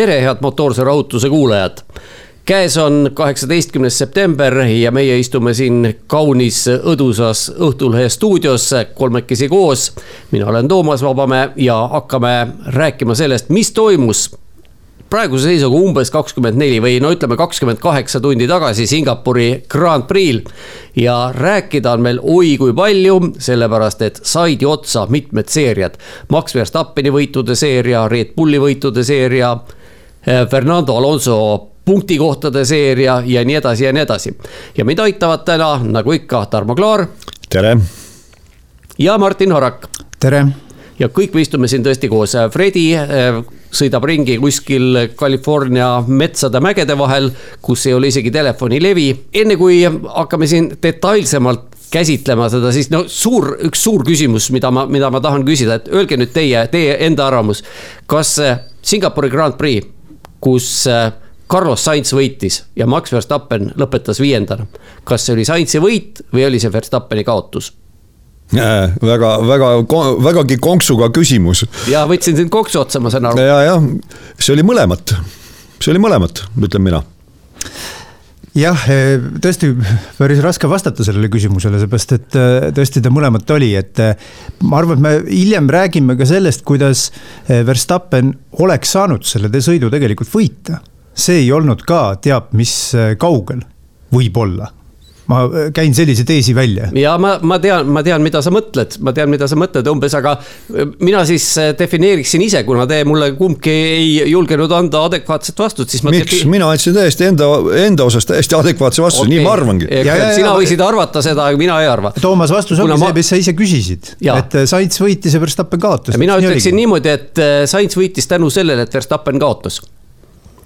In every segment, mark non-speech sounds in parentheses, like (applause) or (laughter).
tere, head motoorse rahutuse kuulajad. käes on kaheksateistkümnes september ja meie istume siin kaunis õdusas Õhtulehe stuudios kolmekesi koos. mina olen Toomas Vabamäe ja hakkame rääkima sellest, mis toimus praeguse seisuga umbes kakskümmend neli või no ütleme, kakskümmend kaheksa tundi tagasi Singapuri Grand Prix'l. ja rääkida on meil oi kui palju, sellepärast et said ju otsa mitmed seeriad. Max Verstappeni võitude seeria, Red Bulli võitude seeria Fernando Alonso punktikohtade seeria ja nii edasi ja nii edasi. ja meid aitavad täna, nagu ikka, Tarmo Klaar. tere. ja Martin Horak. tere. ja kõik me istume siin tõesti koos, Fredi eh, sõidab ringi kuskil California metsade mägede vahel, kus ei ole isegi telefonilevi. enne kui hakkame siin detailsemalt käsitlema seda, siis no suur, üks suur küsimus, mida ma, mida ma tahan küsida, et öelge nüüd teie, teie enda arvamus. kas Singapuri Grand Prix kus äh, Carlos Sainz võitis ja Max Verstappen lõpetas viiendana. kas see oli Sainzi võit või oli see Verstappeni kaotus? Äh, väga, väga, vägagi konksuga küsimus. ja võtsin sind konksu otsa, ma saan aru. ja, jah, see oli mõlemat, see oli mõlemat, ütlen mina jah, eh, tõesti päris raske vastata sellele küsimusele, seepärast et eh, tõesti ta mõlemat oli, et eh, ma arvan, et me hiljem räägime ka sellest, kuidas Verstappen oleks saanud selle sõidu tegelikult võita. see ei olnud ka teab mis kaugel, võib-olla ma käin sellise teesi välja. ja ma, ma tean, ma tean, mida sa mõtled, ma tean, mida sa mõtled umbes, aga mina siis äh, defineeriksin ise, kuna te mulle kumbki ei julgenud anda adekvaatset vastust, siis ma. miks defi..., mina andsin täiesti enda, enda osas täiesti adekvaatse vastuse okay., nii ma arvangi. sina võisid arvata seda, aga mina ei arva. Toomas, vastus ongi ma... see, mis sa ise küsisid, et äh, Sainz võitis ja Verstappen kaotas. mina ütleksin niimoodi, et äh, Sainz võitis tänu sellele, et Verstappen kaotas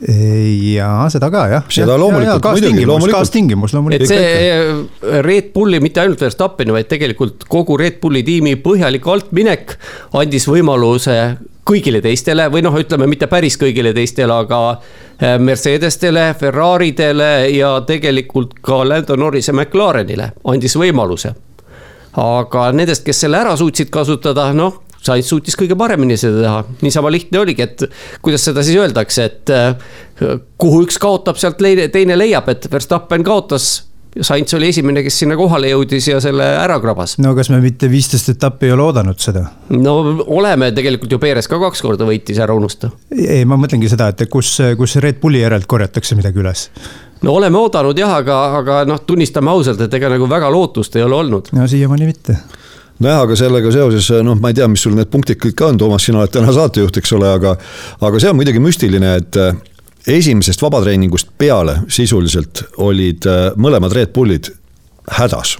ja seda ka jah. seda loomulikult, muidugi, loomulikult. kaastingimus loomulikult. et see eh, Red Bulli, mitte ainult Verstappeni, vaid tegelikult kogu Red Bulli tiimi põhjalik altminek andis võimaluse kõigile teistele või noh, ütleme mitte päris kõigile teistele, aga eh, Mercedestele, Ferraridele ja tegelikult ka Lando Norrise McLarenile andis võimaluse. aga nendest, kes selle ära suutsid kasutada, noh Sainz suutis kõige paremini seda teha, niisama lihtne oligi, et kuidas seda siis öeldakse, et äh, kuhu üks kaotab, sealt teine leiab, et Verstappen kaotas Sainz oli esimene, kes sinna kohale jõudis ja selle ära krabas. no kas me mitte viisteist etappi ei ole oodanud seda? no oleme, tegelikult ju Perez ka kaks korda võitis, ära unusta. ei, ma mõtlengi seda, et kus, kus Red Bulli järelt korjatakse midagi üles no oleme oodanud jah, aga, aga noh, tunnistame ausalt, et ega nagu väga lootust ei ole olnud. no siiamaani mitte nojah, aga sellega seoses noh, ma ei tea, mis sul need punktid kõik on, Toomas, sina oled täna saatejuht, eks ole, aga, aga see on muidugi müstiline, et eh, esimesest vabatreeningust peale sisuliselt olid eh, mõlemad Red Bullid hädas.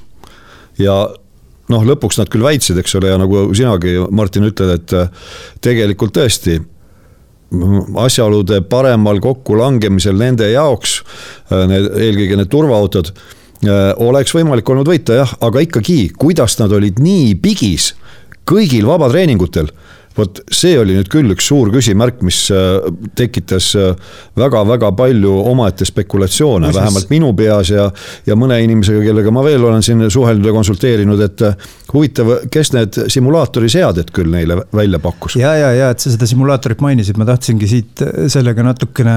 ja noh, lõpuks nad küll väitsid, eks ole, ja nagu sinagi, Martin, ütled, et tegelikult tõesti asjaolude paremal kokkulangemisel nende jaoks, need eelkõige need turvaautod Äh, oleks võimalik olnud võita jah, aga ikkagi, kuidas nad olid nii pigis kõigil vabatreeningutel vot see oli nüüd küll üks suur küsimärk, mis äh, tekitas väga-väga äh, palju omaette spekulatsioone, vähemalt minu peas ja, ja mõne inimesega, kellega ma veel olen siin suhelnud ja konsulteerinud, et äh, huvitav, kes need simulaatori seaded küll neile välja pakkus? ja, ja, ja et sa seda simulaatorit mainisid, ma tahtsingi siit sellega natukene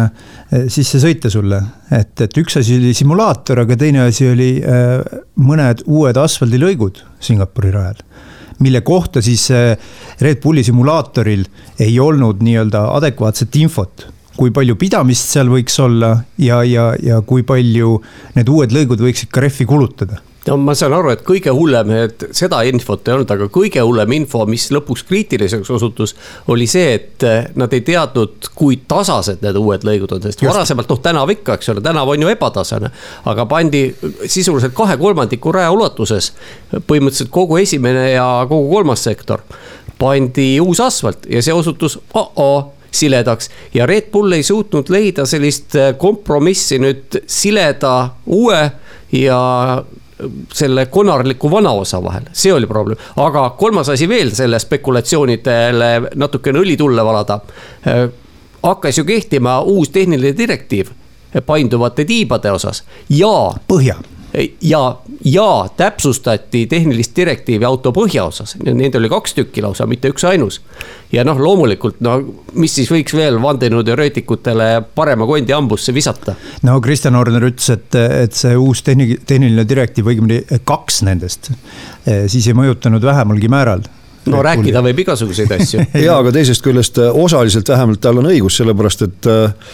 sisse sõita sulle, et, et üks asi oli simulaator, aga teine asi oli mõned uued asfaldilõigud Singapuri rajal mille kohta siis äh, Red Bulli simulaatoril ei olnud nii-öelda adekvaatset infot kui palju pidamist seal võiks olla ja, ja, ja kui palju need uued lõigud võiksid ka rehvi kulutada no ma saan aru, et kõige hullem, et seda infot ei olnud, aga kõige hullem info, mis lõpuks kriitiliseks osutus, oli see, et eh, nad ei teadnud, kui tasased need uued lõigud on, sest Just. varasemalt noh, tänav ikka, eks ole, tänav on ju ebatasane. aga pandi sisuliselt kahe kolmandiku raja ulatuses, põhimõtteliselt kogu esimene ja kogu kolmas sektor, pandi uus asfalt ja see osutus oh-oh siledaks ja Red Bull ei suutnud leida sellist eh, kompromissi nüüd sileda uue ja selle konarliku vanaosa vahel, see oli probleem. aga kolmas asi veel selle spekulatsioonidele natukene õli tulle valada. Äh, hakkas ju kehtima uus tehniline direktiiv painduvate tiibade osas ja. põhja ja, ja täpsustati tehnilist direktiivi auto põhjaosas, neid oli kaks tükki lausa, mitte üks-ainus. ja noh, loomulikult no mis siis võiks veel vandenõuteoreetikutele parema kondi hambusse visata? no Kristjan Orner ütles, et, et see uus tehni-, tehniline direktiiv, õigemini kaks nendest, siis ei mõjutanud vähemalgi määral no rääkida võib igasuguseid asju (laughs) (laughs) ja, aga teisest küljest äh, osaliselt vähemalt tal on õigus, sellepärast et äh,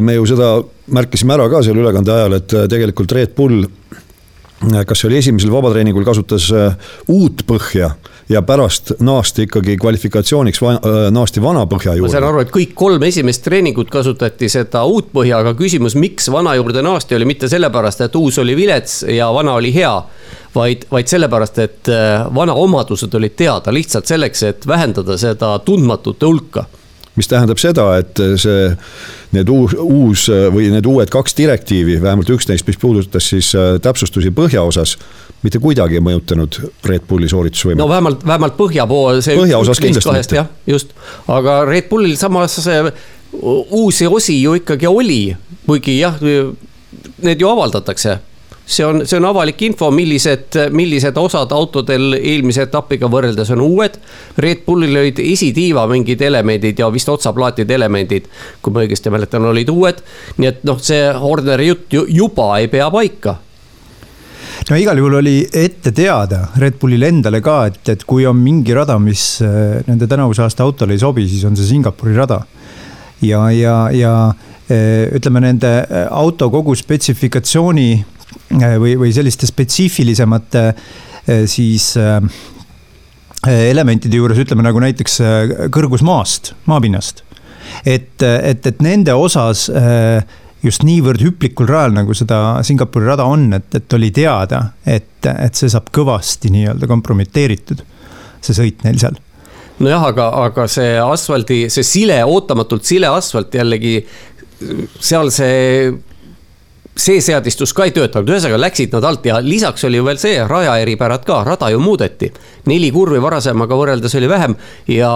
me ju seda märkisime ära ka seal ülekande ajal, et tegelikult Red Bull kas see oli esimesel vabatreeningul, kasutas uut põhja ja pärast naasti ikkagi kvalifikatsiooniks naasti vana põhja juurde. ma saan aru, et kõik kolm esimest treeningut kasutati seda uut põhja, aga küsimus, miks vana juurde naasti, oli mitte sellepärast, et uus oli vilets ja vana oli hea vaid, vaid sellepärast, et äh, vana omadused olid teada lihtsalt selleks, et vähendada seda tundmatute hulka mis tähendab seda, et see, need uus, uus või need uued kaks direktiivi, vähemalt üks neist, mis puudutas siis äh, täpsustusi põhjaosas, mitte kuidagi ei mõjutanud Red Bulli sooritusvõimet. no vähemalt, vähemalt põhja pool. põhjaosas kindlasti mitte. jah, just, aga Red Bullil samas uusi osi ju ikkagi oli, kuigi jah, need ju avaldatakse see on, see on avalik info, millised, millised osad autodel eelmise etapiga võrreldes on uued. Red Bullil olid esitiiva mingid elemendid ja vist otsaplaatide elemendid, kui ma õigesti mäletan, olid uued. nii et noh, see Horneri jutt ju juba ei pea paika no igal juhul oli ette teada Red Bullile endale ka, et, et kui on mingi rada, mis äh, nende tänavuse aasta autole ei sobi, siis on see Singapuri rada. ja, ja, ja äh, ütleme nende äh, auto kogu spetsifikatsiooni või, või selliste spetsiifilisemate äh, siis äh, elementide juures, ütleme nagu näiteks kõrgus maast, maapinnast. et, et, et nende osas just niivõrd hüplikul rajal, nagu seda Singapuri rada on, et, et oli teada, et, et see saab kõvasti nii-öelda kompromiteeritud, see sõit neil seal nojah, aga, aga see asfaldi, see sile, ootamatult sile asfalt jällegi, seal see see seadistus ka ei töötanud, ühesõnaga läksid nad alt ja lisaks oli veel see raja eripärad ka, rada ju muudeti. neli kurvi varasemaga võrreldes oli vähem ja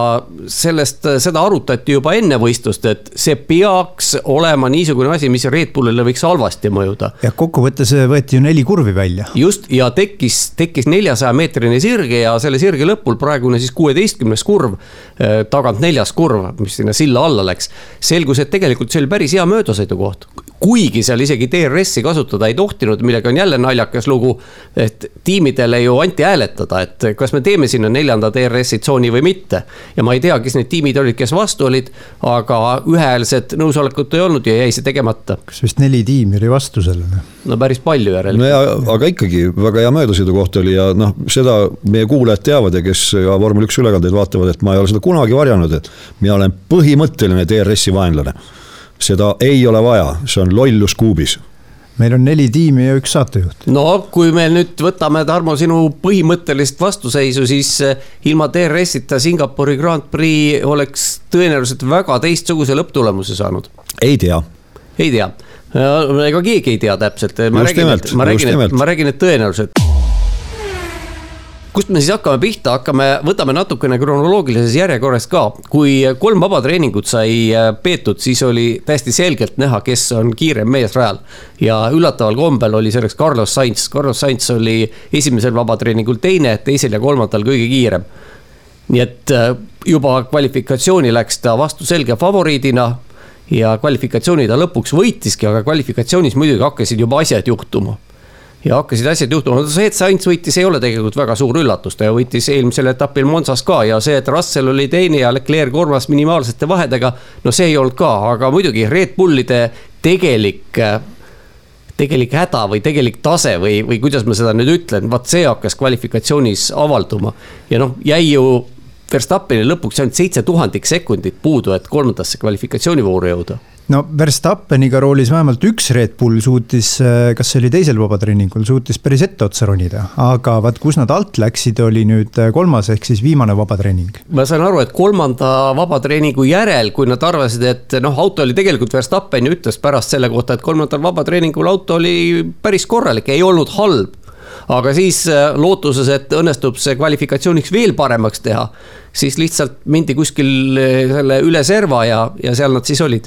sellest, seda arutati juba enne võistlust, et see peaks olema niisugune asi, mis Red Bullile võiks halvasti mõjuda. ja kokkuvõttes võeti ju neli kurvi välja. just ja tekkis, tekkis neljasaja meetrine sirge ja selle sirge lõpul praegune siis kuueteistkümnes kurv, eh, tagant neljas kurv, mis sinna silla alla läks. selgus, et tegelikult see oli päris hea möödasõidukoht, kuigi seal isegi DRS-i kasutada ei tohtinud, millega on jälle naljakas lugu. et tiimidele ju anti hääletada, et kas me teeme sinna neljanda DRS-i tsooni või mitte. ja ma ei tea, kes need tiimid olid, kes vastu olid, aga ühehäälset nõusolekut ei olnud ja jäi see tegemata. kas vist neli tiimi oli vastu sellele? no päris palju järelikult. no ja, aga ikkagi väga hea möödasõidukoht oli ja noh, seda meie kuulajad teavad ja kes ka vormel üks ülekandeid vaatavad, et ma ei ole seda kunagi varjanud, et mina olen põhimõtteline DRS-i vaenlane seda ei ole vaja, see on lollus kuubis meil on neli tiimi ja üks saatejuht. no kui me nüüd võtame, Tarmo, sinu põhimõttelist vastuseisu, siis eh, ilma DRS-ita Singapuri Grand Prix oleks tõenäoliselt väga teistsuguse lõpptulemuse saanud. ei tea. ei tea, ega keegi ei tea täpselt. ma räägin, nimelt, ma räägin, ma räägin, et tõenäoliselt kust me siis hakkame pihta, hakkame, võtame natukene kronoloogilises järjekorras ka. kui kolm vabatreeningut sai äh, peetud, siis oli täiesti selgelt näha, kes on kiirem mees rajal. ja üllataval kombel oli selleks Carlos Sainz, Carlos Sainz oli esimesel vabatreeningul teine, teisel ja kolmandal kõige kiirem. nii et äh, juba kvalifikatsiooni läks ta vastu selge favoriidina ja kvalifikatsiooni ta lõpuks võitiski, aga kvalifikatsioonis muidugi hakkasid juba asjad juhtuma ja hakkasid asjad juhtuma, see, et Sainz võitis, ei ole tegelikult väga suur üllatus, ta võitis eelmisel etapil Monsas ka ja see, et Russell oli teine ja Leclerc kolmas minimaalsete vahedega. no see ei olnud ka, aga muidugi Red Bullide tegelik tegelik häda või tegelik tase või, või kuidas ma seda nüüd ütlen, vaat see hakkas kvalifikatsioonis avalduma. ja noh, jäi ju Verstappenil lõpuks ainult seitse tuhandik sekundit puudu, et kolmandasse kvalifikatsioonivooru jõuda no Verstappeniga roolis vähemalt üks Red Bull suutis, äh, kas see oli teisel vabatreeningul, suutis päris etteotsa ronida. aga vaat, kus nad alt läksid, oli nüüd äh, kolmas ehk siis viimane vabatreening. ma saan aru, et kolmanda vabatreeningu järel, kui nad arvasid, et noh, auto oli tegelikult Verstappen ju ütles pärast selle kohta, et kolmandal vabatreeningul auto oli päris korralik, ei olnud halb aga siis äh, lootuses, et õnnestub see kvalifikatsiooniks veel paremaks teha, siis lihtsalt mindi kuskil selle üle serva ja, ja seal nad siis olid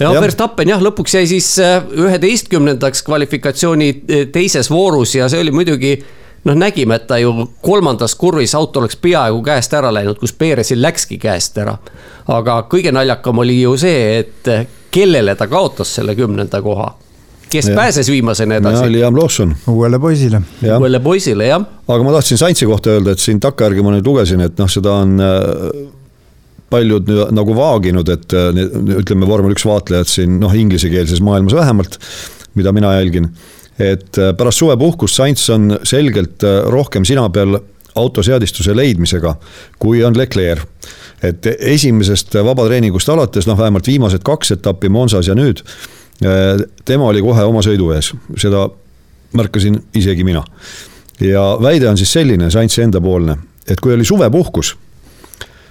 ja Verstappen jah, lõpuks jäi siis äh, üheteistkümnendaks kvalifikatsiooni äh, teises voorus ja see oli muidugi noh, nägime, et ta ju kolmandas kurvis auto oleks peaaegu käest ära läinud, kus Perezil läkski käest ära. aga kõige naljakam oli ju see, et äh, kellele ta kaotas selle kümnenda koha kes ja. pääses viimasena edasi? Liam Lawson. uuele poisile. uuele poisile, jah. aga ma tahtsin Saintsi kohta öelda, et siin takkajärgi ma nüüd lugesin, et noh, seda on paljud nagu vaaginud, et ütleme, vormel üks vaatlejad siin noh, inglisekeelses maailmas vähemalt, mida mina jälgin. et äh, pärast suvepuhkust Sainz on selgelt äh, rohkem sina peal autoseadistuse leidmisega, kui on Leclerc. et esimesest vabatreeningust alates, noh vähemalt viimased kaks etappi Monsas ja nüüd, äh, tema oli kohe oma sõidu ees, seda märkasin isegi mina. ja väide on siis selline, Saintsi endapoolne, et kui oli suvepuhkus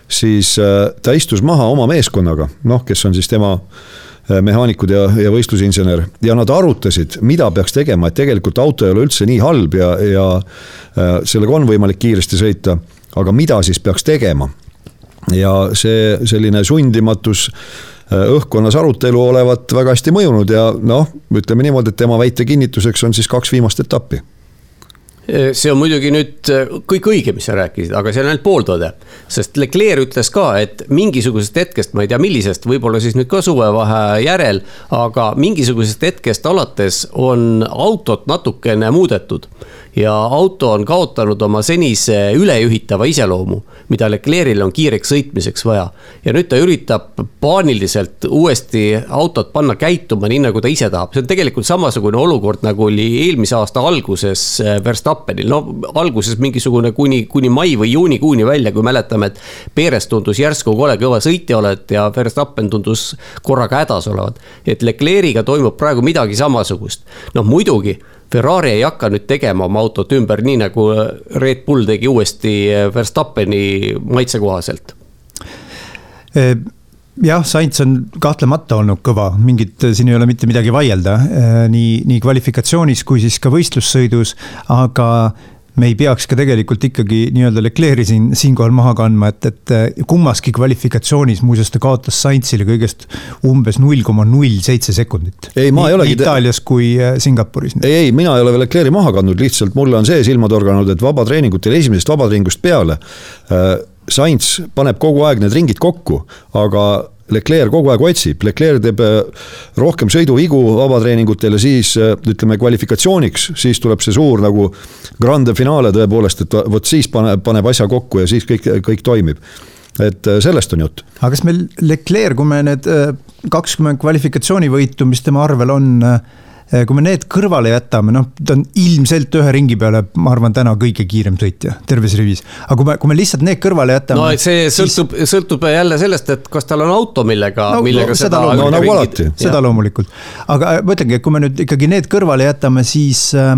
siis äh, ta istus maha oma meeskonnaga, noh, kes on siis tema äh, mehaanikud ja, ja võistlusinsener ja nad arutasid, mida peaks tegema, et tegelikult auto ei ole üldse nii halb ja, ja äh, sellega on võimalik kiiresti sõita. aga mida siis peaks tegema? ja see selline sundimatus õhkkonnas arutelu olevat väga hästi mõjunud ja noh, ütleme niimoodi, et tema väite kinnituseks on siis kaks viimast etappi see on muidugi nüüd äh, kõik õige, mis sa rääkisid, aga see on ainult pooltõde. sest Leclerc ütles ka, et mingisugusest hetkest, ma ei tea, millisest, võib-olla siis nüüd ka suvevaheaja järel, aga mingisugusest hetkest alates on autot natukene muudetud ja auto on kaotanud oma senise ülejuhitava iseloomu, mida Leclerc'il on kiireks sõitmiseks vaja. ja nüüd ta üritab paaniliselt uuesti autot panna käituma nii, nagu ta ise tahab, see on tegelikult samasugune olukord, nagu oli eelmise aasta alguses äh, Verstappenil, no alguses mingisugune kuni, kuni mai või juunikuuni välja, kui mäletame, et Perez tundus järsku kole kõva sõitja olevat ja Verstappen tundus korraga hädas olevat. et Leclerc'iga toimub praegu midagi samasugust, noh muidugi Ferrari ei hakka nüüd tegema oma autot ümber, nii nagu Red Bull tegi uuesti Verstappeni maitse kohaselt. E jah, Sainz on kahtlemata olnud kõva, mingit, siin ei ole mitte midagi vaielda, nii, nii kvalifikatsioonis kui siis ka võistlussõidus, aga me ei peaks ka tegelikult ikkagi nii-öelda Leclerc'i siin, siinkohal maha kandma, et, et kummaski kvalifikatsioonis muuseas ta kaotas Sainzile kõigest umbes null koma null seitse sekundit. ei, ma ei olegi. Itaalias kui äh, Singapuris. ei, ei, mina ei ole veel Leclerc'i maha kandnud, lihtsalt mulle on see silma torganud, et vabatreeningutel esimesest vabatreeningust peale äh, Sainz paneb kogu aeg need ringid kokku, aga Leclerc kogu aeg otsib, Leclerc teeb äh, rohkem sõiduvigu vabatreeningutel ja siis äh, ütleme kvalifikatsiooniks, siis tuleb see suur nagu grande finaale tõepoolest, et vot siis paneb, paneb asja kokku ja siis kõik, kõik toimib et äh, sellest on jutt. aga kas meil Leclerc, kui me need kakskümmend kvalifikatsioonivõitu, mis tema arvel on kui me need kõrvale jätame, noh, ta on ilmselt ühe ringi peale, ma arvan, täna kõige kiirem sõitja terves rivis. aga kui me, kui me lihtsalt need kõrvale jätame. no see sõltub siis..., sõltub jälle sellest, et kas tal on auto, millega no,, millega no, seda. no nagu alati. seda loomulikult, aga ma ütlengi, et kui me nüüd ikkagi need kõrvale jätame, siis äh,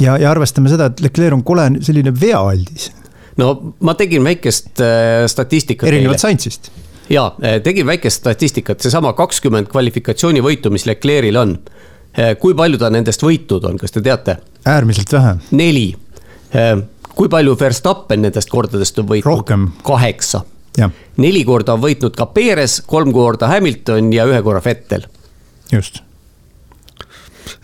ja, ja arvestame seda, et Leclerc on kole selline veaaldis. no ma tegin väikest äh, statistikat. erinevalt Sainzist ja eh, tegin väikest statistikat, seesama kakskümmend kvalifikatsioonivõitu, mis Leclerc'il on. Eh, kui palju ta nendest võitnud on, kas te teate? äärmiselt vähe. neli. Eh, kui palju Verstappen nendest kordadest on võitnud? rohkem. kaheksa. neli korda on võitnud ka Perez, kolm korda Hamilton ja ühe korra Vettel. just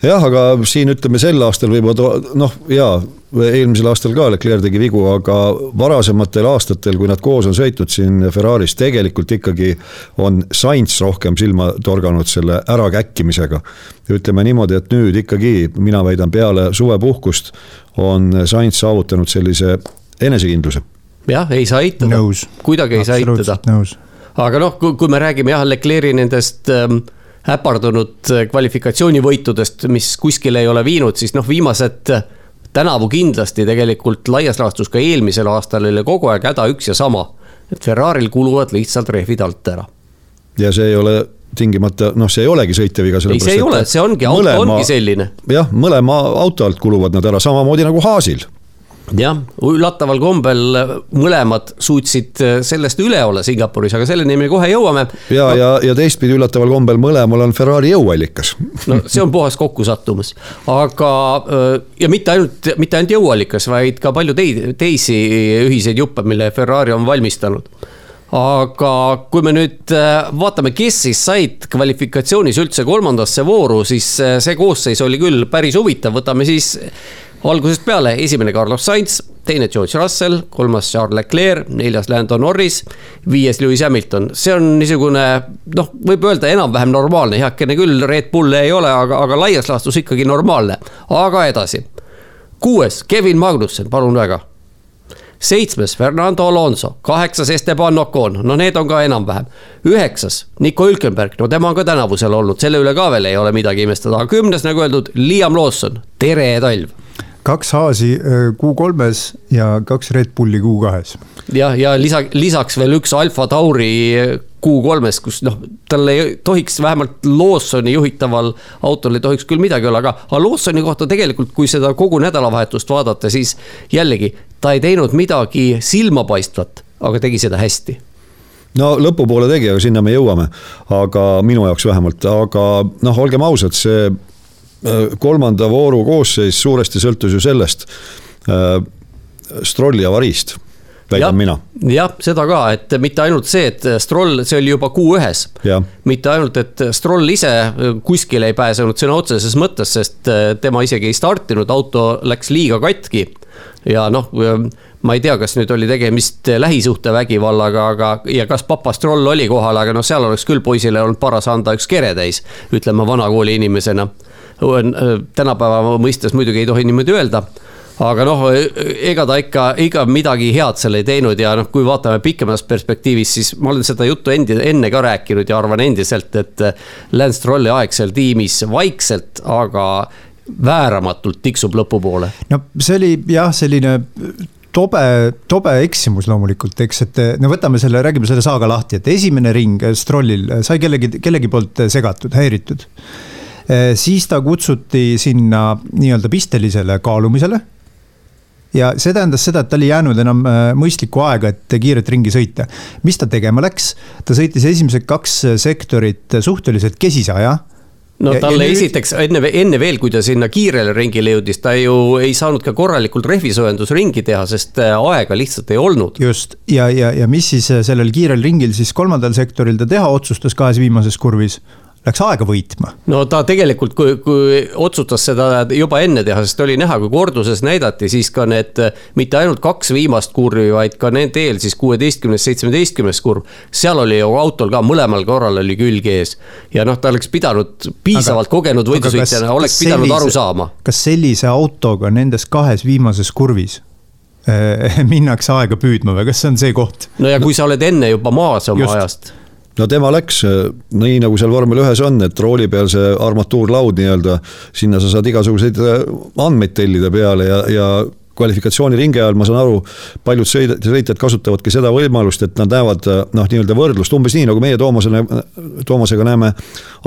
jah, aga siin ütleme sel aastal võib-olla noh, jaa, eelmisel aastal ka Leclerc tegi vigu, aga varasematel aastatel, kui nad koos on sõitnud siin Ferraris, tegelikult ikkagi on Sainz rohkem silma torganud selle ärakäkkimisega. ütleme niimoodi, et nüüd ikkagi mina väidan, peale suvepuhkust on Sainz saavutanud sellise enesekindluse. jah, ei saa eitada, kuidagi ei saa eitada. aga noh, kui me räägime jah, Leclerc'i nendest ähm, äpardunud kvalifikatsioonivõitudest, mis kuskile ei ole viinud, siis noh, viimased tänavu kindlasti tegelikult laias laastus ka eelmisel aastal oli kogu aeg häda üks ja sama. et Ferrari'l kuluvad lihtsalt rehvid alt ära. ja see ei ole tingimata, noh, see ei olegi sõitjaviga. ei, see ei ole, see ongi, auto ongi selline. jah, mõlema auto alt kuluvad nad ära, samamoodi nagu Haasil jah, üllataval kombel mõlemad suutsid äh, sellest üle olla Singapuris, aga selleni me kohe jõuame. ja no., ja, ja teistpidi üllataval kombel mõlemal on Ferrari jõuallikas. no see on puhas kokkusattumus, aga äh, ja mitte ainult, mitte ainult jõuallikas, vaid ka palju teid, teisi ühiseid juppe, mille Ferrari on valmistanud aga kui me nüüd äh, vaatame, kes siis said kvalifikatsioonis üldse kolmandasse vooru, siis äh, see koosseis oli küll päris huvitav, võtame siis algusest peale, esimene Carlos Sainz, teine George Russell, kolmas Charles Leclerc, neljas Lando Norris, viies Lewis Hamilton. see on niisugune noh, võib öelda enam-vähem normaalne, heakene küll, Red Bull ei ole, aga, aga laias laastus ikkagi normaalne. aga edasi, kuues Kevin Magnussen, palun väga. Seitsmes Fernando Alonso, kaheksas Esteban Ocon, no need on ka enam-vähem. üheksas Nico Hülkenberg, no tema on ka tänavusel olnud, selle üle ka veel ei ole midagi imestada, aga kümnes, nagu öeldud, Liam Lawson, tere talv kaks Haasi Q3-s ja kaks Red Bulli Q2-s. jah, ja lisa, lisaks veel üks Alfa Tauri Q3-s, kus noh, tal ei tohiks vähemalt Lawsoni juhitaval autol ei tohiks küll midagi olla, aga, aga Lawsoni kohta tegelikult, kui seda kogu nädalavahetust vaadata, siis jällegi ta ei teinud midagi silmapaistvat, aga tegi seda hästi no lõpupoole tegi, aga sinna me jõuame, aga minu jaoks vähemalt, aga noh, olgem ausad, see kolmanda vooru koosseis suuresti sõltus ju sellest äh, Strolli avariist väidan mina. jah, seda ka, et mitte ainult see, et Stroll, see oli juba Q1-s. mitte ainult, et Stroll ise kuskile ei pääsenud sõna otseses mõttes, sest tema isegi ei startinud, auto läks liiga katki ja noh, ma ei tea, kas nüüd oli tegemist lähisuhtevägivallaga, aga ja kas Papastroll oli kohal, aga noh, seal oleks küll poisile olnud paras anda üks keretäis, ütleme vanakooli inimesena. Tänapäeva mõistes muidugi ei tohi niimoodi öelda aga noh, ega ta ikka, ikka midagi head seal ei teinud ja noh, kui vaatame pikemas perspektiivis, siis ma olen seda juttu endi, enne ka rääkinud ja arvan endiselt, et Lance Trolli aeg seal tiimis vaikselt, aga vääramatult tiksub lõpupoole. no see oli jah, selline tobe, tobe eksimus loomulikult, eks, et no võtame selle, räägime selle saaga lahti, et esimene ring Strollil sai kellegi, kellegi poolt segatud, häiritud. Siis ta kutsuti sinna nii-öelda pistelisele kaalumisele. ja see tähendas seda, et tal ei jäänud enam äh, mõistlikku aega, et kiiret ringi sõita. mis ta tegema läks? ta sõitis esimesed kaks sektorit suhteliselt kesise aja no talle nüüd... esiteks enne, enne veel, kui ta sinna kiirele ringile jõudis, ta ju ei saanud ka korralikult rehvisoojendusringi teha, sest äh, aega lihtsalt ei olnud. just ja, ja, ja mis siis sellel kiirel ringil siis kolmandal sektoril ta teha otsustas kahes viimases kurvis läks aega võitma. no ta tegelikult, kui, kui otsustas seda juba enne teha, sest oli näha, kui korduses näidati, siis ka need mitte ainult kaks viimast kurvi, vaid ka nende eel siis kuueteistkümnes, seitsmeteistkümnes kurv. seal oli ju autol ka mõlemal korral oli külg ees ja noh, ta oleks pidanud piisavalt aga, kogenud võidusõitjana, oleks kas pidanud sellise, aru saama. kas sellise autoga nendes kahes viimases kurvis äh, (laughs) minnakse aega püüdma või kas see on see koht? no ja kui sa oled enne juba maas oma Just. ajast no tema läks nii nagu seal vormel ühes on, et rooli peal see armatuurlaud nii-öelda, sinna sa saad igasuguseid äh, andmeid tellida peale ja, ja kvalifikatsiooniringi ajal ma saan aru, paljud sõidjad, sõitjad kasutavadki seda võimalust, et nad näevad äh, noh, nii-öelda võrdlust umbes nii nagu meie Toomasele, Toomasega näeme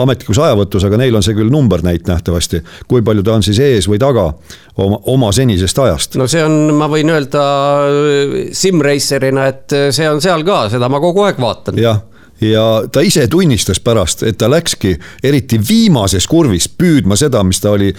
ametlikus ajavõtus, aga neil on see küll numbernäit nähtavasti. kui palju ta on siis ees või taga oma, oma senisest ajast. no see on, ma võin öelda äh, simracer'ina, et see on seal ka, seda ma kogu aeg vaatan. jah ja ta ise tunnistas pärast, et ta läkski eriti viimases kurvis püüdma seda, mis ta oli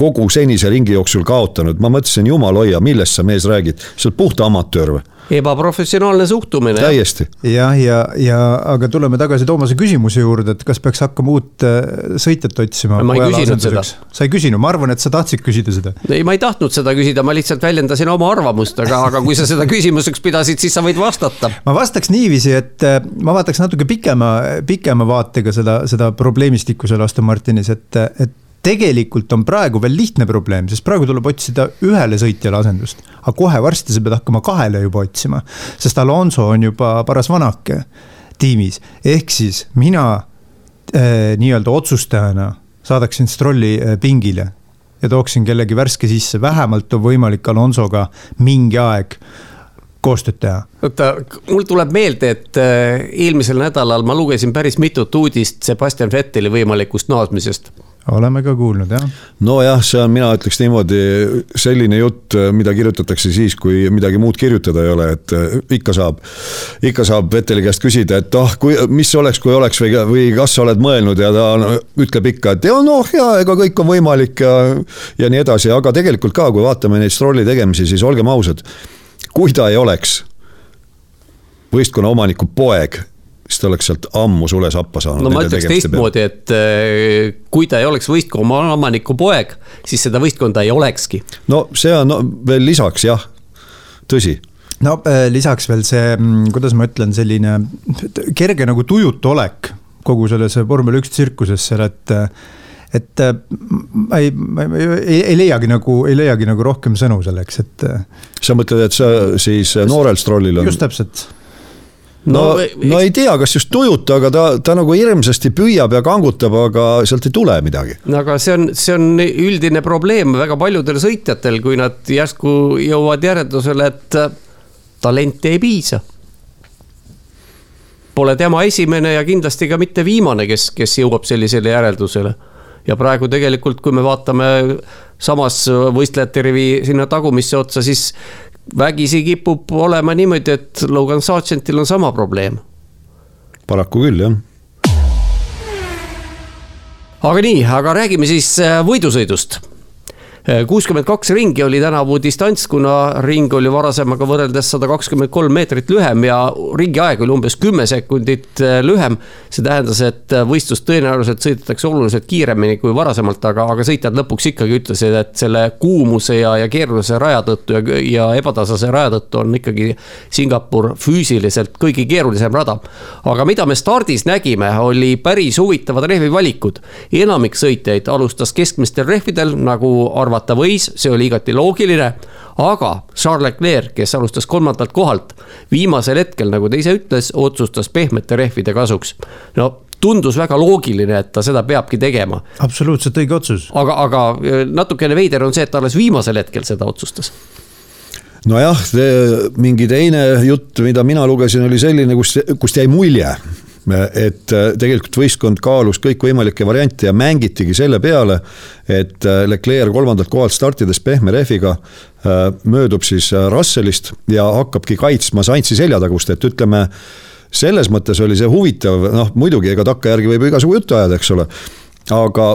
kogu senise ringi jooksul kaotanud, ma mõtlesin, jumal hoia, millest sa mees räägid, sa oled puhta amatöör või? ebaprofessionaalne suhtumine. täiesti. jah, ja, ja, ja aga tuleme tagasi Toomase küsimuse juurde, et kas peaks hakkama uut äh, sõitjat otsima? ma ei küsinud seda. sa ei küsinud, ma arvan, et sa tahtsid küsida seda. ei, ma ei tahtnud seda küsida, ma lihtsalt väljendasin oma arvamust, aga, aga kui sa seda küsimuseks pidasid, siis sa võid vastata. ma vastaks niiviisi, et äh, ma vaataks natuke pikema, pikema vaatega seda, seda probleemistikku seal Aston Martinis, et, et tegelikult on praegu veel lihtne probleem, sest praegu tuleb otsida ühele sõitjale asendust. aga kohe varsti sa pead hakkama kahele juba otsima, sest Alonso on juba paras vanake tiimis, ehk siis mina äh, nii-öelda otsustajana saadaksin Strolli äh, pingile ja tooksin kellegi värske sisse, vähemalt on võimalik Alonsoga mingi aeg koostööd teha? oota, mul tuleb meelde, et äh, eelmisel nädalal ma lugesin päris mitut uudist Sebastian Vetteli võimalikust naasmisest oleme ka kuulnud, jah. nojah, see on, mina ütleks niimoodi, selline jutt, mida kirjutatakse siis, kui midagi muud kirjutada ei ole, et äh, ikka saab. ikka saab Vetteli käest küsida, et ah, kui, mis oleks, kui oleks või, või kas sa oled mõelnud ja ta no, ütleb ikka, et ja noh, ja ega kõik on võimalik ja. ja nii edasi, aga tegelikult ka, kui vaatame neid Strolli tegemisi, siis olgem ausad. kui ta ei oleks võistkonna omaniku poeg, siis ta oleks sealt ammu sule sappa saanud. no ma ütleks teistmoodi, et äh, kui ta ei oleks võistkonna omaniku poeg, siis seda võistkonda ei olekski. no see on no, veel lisaks jah, tõsi no äh, lisaks veel see, mm, kuidas ma ütlen, selline kerge nagu tujutu olek kogu selles vormel üks tsirkuses seal, et et ma ei, ma ei, ei leiagi nagu, ei leiagi nagu rohkem sõnu selleks, et. sa mõtled, et sa siis noorel strollil on? just täpselt no, no, no ei tea, kas just tujuta, aga ta, ta nagu hirmsasti püüab ja kangutab, aga sealt ei tule midagi. aga see on, see on üldine probleem väga paljudel sõitjatel, kui nad järsku jõuavad järeldusele, et talenti ei piisa pole tema esimene ja kindlasti ka mitte viimane, kes, kes jõuab sellisele järeldusele. ja praegu tegelikult, kui me vaatame samas võistlejate rivi sinna tagumisse otsa, siis vägisi kipub olema niimoodi, et Logan Sargentil on sama probleem. paraku küll, jah aga nii, aga räägime siis võidusõidust kuuskümmend kaks ringi oli tänavu distants, kuna ring oli varasemaga võrreldes sada kakskümmend kolm meetrit lühem ja ringi aeg oli umbes kümme sekundit äh, lühem. see tähendas, et äh, võistlust tõenäoliselt sõidetakse oluliselt kiiremini kui varasemalt, aga, aga sõitjad lõpuks ikkagi ütlesid, et selle kuumuse ja, ja keerulise raja tõttu ja, ja ebatasase raja tõttu on ikkagi Singapur füüsiliselt kõige keerulisem rada. aga mida me stardis nägime, oli päris huvitavad rehvivalikud. enamik sõitjaid alustas keskmistel rehvidel nagu arvati arvata võis, see oli igati loogiline. aga Charles Leclerc, kes alustas kolmandalt kohalt, viimasel hetkel, nagu ta ise ütles, otsustas pehmete rehvide kasuks. no tundus väga loogiline, et ta seda peabki tegema. absoluutselt õige otsus. aga, aga äh, natukene veider on see, et ta alles viimasel hetkel seda otsustas nojah, mingi teine jutt, mida mina lugesin, oli selline, kus, kust jäi mulje, et äh, tegelikult võistkond kaalus kõikvõimalikke variante ja mängitigi selle peale, et äh, Leclerc kolmandalt kohalt startides pehme rehviga äh, möödub siis Russellist ja hakkabki kaitsma Saintsi seljatagust, et ütleme, selles mõttes oli see huvitav, noh muidugi, ega takkajärgi võib igasugu juttu ajada, eks ole, aga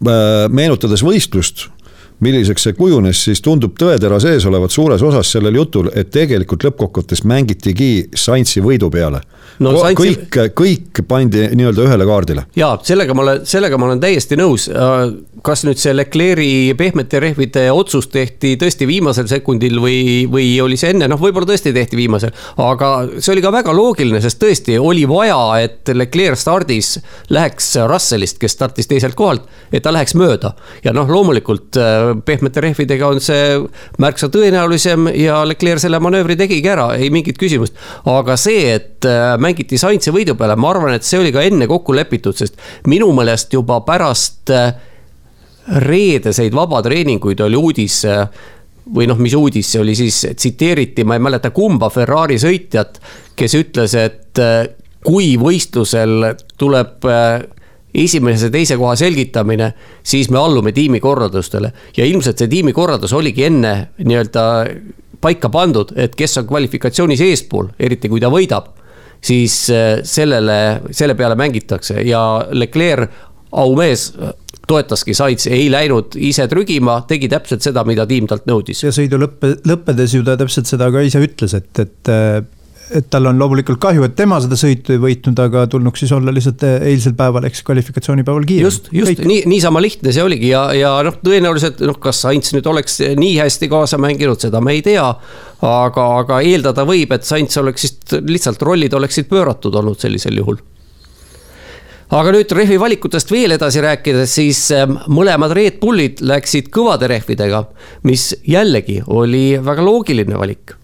meenutades võistlust milliseks see kujunes, siis tundub tõetera sees olevat suures osas sellel jutul, et tegelikult lõppkokkuvõttes mängitigi Saintsi võidu peale no,. kõik Saintsi..., kõik pandi nii-öelda ühele kaardile. ja sellega ma olen, sellega ma olen täiesti nõus. Äh, kas nüüd see Leclerc'i pehmete rehvide otsus tehti tõesti viimasel sekundil või, või oli see enne, noh, võib-olla tõesti tehti viimasel. aga see oli ka väga loogiline, sest tõesti oli vaja, et Leclerc stardis läheks Russellist, kes startis teiselt kohalt, et ta läheks mööda ja noh, loomulikult äh, pehmete rehvidega on see märksa tõenäolisem ja Leclerc selle manöövri tegigi ära, ei mingit küsimust. aga see, et äh, mängiti Saintsi võidu peale, ma arvan, et see oli ka enne kokku lepitud, sest minu meelest juba pärast äh, reedeseid vabatreeninguid oli uudis äh, või noh, mis uudis see oli siis, tsiteeriti, ma ei mäleta, kumba Ferrari sõitjat, kes ütles, et kui võistlusel tuleb esimese, teise koha selgitamine, siis me allume tiimi korraldustele. ja ilmselt see tiimi korraldus oligi enne nii-öelda paika pandud, et kes on kvalifikatsioonis eespool, eriti kui ta võidab. siis äh, sellele, selle peale mängitakse ja Leclerc, aumees, toetaski Sainz, ei läinud ise trügima, tegi täpselt seda, mida tiim talt nõudis. ja sõidu lõppe, lõppedes ju ta täpselt seda ka ise ütles, et, et et tal on loomulikult kahju, et tema seda sõitu ei võitnud, aga tulnuks siis olla lihtsalt eh, eilsel päeval ehk siis kvalifikatsioonipäeval kiirem. just, just nii, niisama lihtne see oligi ja, ja noh, tõenäoliselt noh, kas Sainz nüüd oleks nii hästi kaasa mänginud, seda me ei tea. aga, aga eeldada võib, et Sainz oleks siis lihtsalt rollid oleksid pööratud olnud sellisel juhul aga nüüd rehvi valikutest veel edasi rääkides, siis ehm, mõlemad Red Bullid läksid kõvade rehvidega, mis jällegi oli väga loogiline valik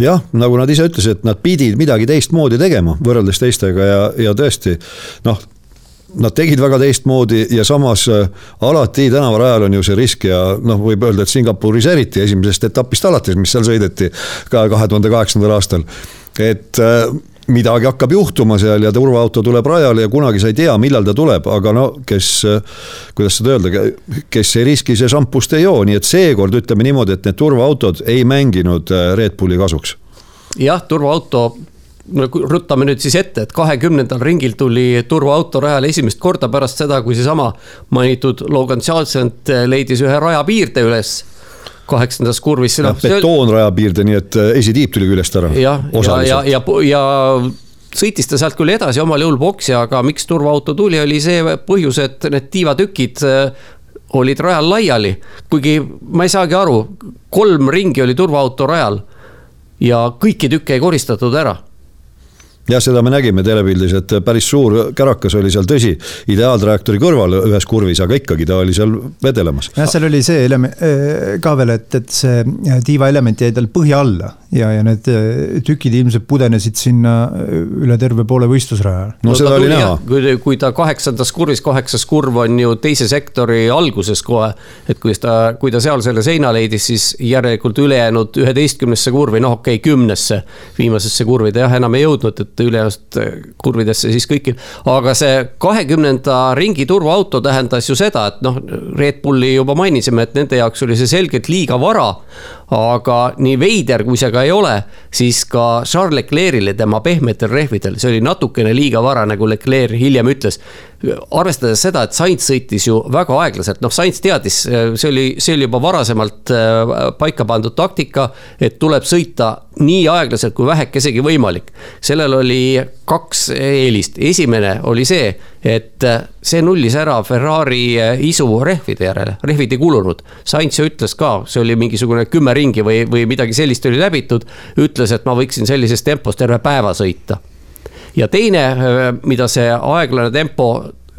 jah, nagu nad ise ütlesid, et nad pidid midagi teistmoodi tegema võrreldes teistega ja, ja tõesti noh, nad tegid väga teistmoodi ja samas äh, alati tänavarajal on ju see risk ja noh, võib öelda, et Singapuris eriti esimesest etapist alates, mis seal sõideti ka kahe tuhande kaheksandal aastal. et äh, midagi hakkab juhtuma seal ja turvaauto tuleb rajale ja kunagi sa ei tea, millal ta tuleb, aga no kes, kuidas seda öelda, kes ei riski, see šampust ei joo, nii et seekord ütleme niimoodi, et need turvaautod ei mänginud äh, Red Bulli kasuks. jah, turvaauto no ruttame nüüd siis ette, et kahekümnendal ringil tuli turvaauto rajale esimest korda pärast seda, kui seesama mainitud Logan Charleston leidis ühe rajapiirde üles kaheksandas kurvis. betoonraja piirde, nii et esitiib tuli küljest ära. jah, ja, ja, ja, ja, ja sõitis ta sealt küll edasi omal jõul boksi, aga miks turvaauto tuli, oli see põhjus, et need tiivatükid olid rajal laiali. kuigi ma ei saagi aru, kolm ringi oli turvaauto rajal ja kõiki tükke ei koristatud ära jah, seda me nägime telepildis, et päris suur kärakas oli seal, tõsi, ideaaltrajektoori kõrval ühes kurvis, aga ikkagi ta oli seal vedelemas. jah, seal oli see element äh, ka veel, et, et see äh, tiivaelement jäi tal põhja alla ja, ja need äh, tükid ilmselt pudenesid sinna üle terve poole võistlusraja. no, no seda oli näha. kui, kui ta kaheksandas kurvis, kaheksas kurv on ju teise sektori alguses kohe. et kui ta, kui ta seal selle seina leidis, siis järelikult ülejäänud üheteistkümnesse kurvi, noh, okei okay,, kümnesse viimasesse kurvi ta jah, enam ei jõudnud, et et ülejäänud kurvidesse siis kõiki. aga see kahekümnenda ringi turvaauto tähendas ju seda, et noh, Red Bulli juba mainisime, et nende jaoks oli see selgelt liiga vara. Aga nii veider, kui see ka ei ole, siis ka Charles Leclerc'ile tema pehmetel rehvidel, see oli natukene liiga vara, nagu Leclerc hiljem ütles arvestades seda, et Sainz sõitis ju väga aeglaselt, noh, Sainz teadis, see oli, see oli juba varasemalt äh, paika pandud taktika, et tuleb sõita nii aeglaselt kui vähekesegi võimalik. sellel oli kaks eelist, esimene oli see, et äh, see nullis ära Ferrari äh, isu rehvide järele, rehvid ei kulunud. Sainz ju ütles ka, see oli mingisugune kümme ringi või, või midagi sellist oli läbitud, ütles, et ma võiksin sellises tempos terve päeva sõita ja teine, äh, mida see aeglane tempo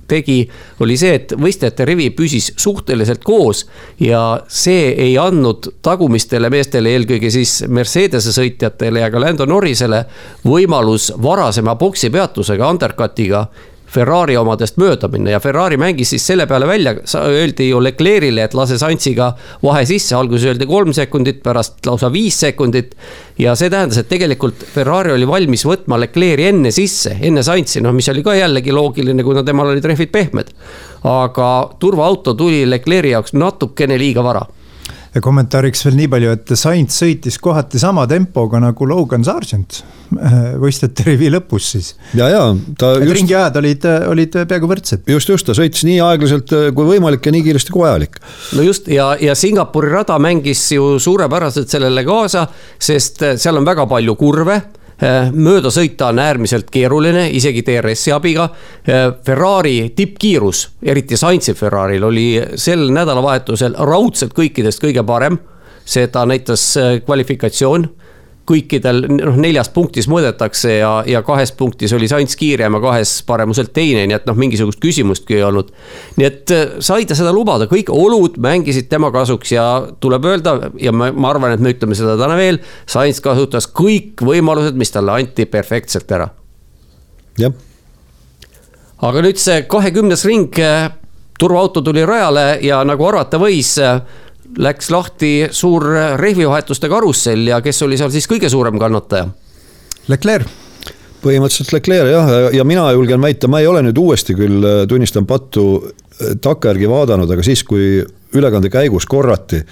tegi, oli see, et võistlejate rivi püsis suhteliselt koos ja see ei andnud tagumistele meestele, eelkõige siis Mercedese sõitjatele ja ka Lando Norrisele võimalus varasema boksi peatusega, undercut'iga Ferrari omadest mööda minna ja Ferrari mängis siis selle peale välja, öeldi ju Leclerc'ile, et lase Sansiga vahe sisse, alguses öeldi kolm sekundit, pärast lausa viis sekundit. ja see tähendas, et tegelikult Ferrari oli valmis võtma Leclerc'i enne sisse, enne Sansi, noh, mis oli ka jällegi loogiline, kuna temal olid rehvid pehmed. aga turvaauto tuli Leclerc'i jaoks natukene liiga vara ja kommentaariks veel nii palju, et Sainz sõitis kohati sama tempoga nagu Logan Sargent äh, võistlejate rivi lõpus siis. ja, ja ta et just. ringiajad olid, olid peaaegu võrdsed. just, just, ta sõitis nii aeglaselt äh, kui võimalik ja nii kiiresti kui vajalik. no just ja, ja Singapuri rada mängis ju suurepäraselt sellele kaasa, sest äh, seal on väga palju kurve Äh, mööda sõita on äärmiselt keeruline, isegi DRS-i abiga. Äh, Ferrari tippkiirus, eriti Sainzi Ferrari'l oli sel nädalavahetusel raudselt kõikidest kõige parem. seda näitas äh, kvalifikatsioon kõikidel, noh neljas punktis mõõdetakse ja, ja kahes punktis oli Sainz kiirem ja kahes paremuselt teine, nii et noh, mingisugust küsimustki ei olnud. nii et äh, sai ta seda lubada, kõik olud mängisid tema kasuks ja tuleb öelda ja ma, ma arvan, et me ütleme seda täna veel. Sainz kasutas kõik võimalused, mis talle anti perfektselt ära. jah. aga nüüd see kahekümnes ring, äh, turvaauto tuli rajale ja nagu arvata võis äh, läks lahti suur rehvivahetuste karussell ja kes oli seal siis kõige suurem kannataja? Leclerc põhimõtteliselt Leclerc jah, ja mina julgen väita, ma ei ole nüüd uuesti küll, äh, tunnistan pattu, äh, takkajärgi vaadanud, aga siis, kui ülekande käigus korrati,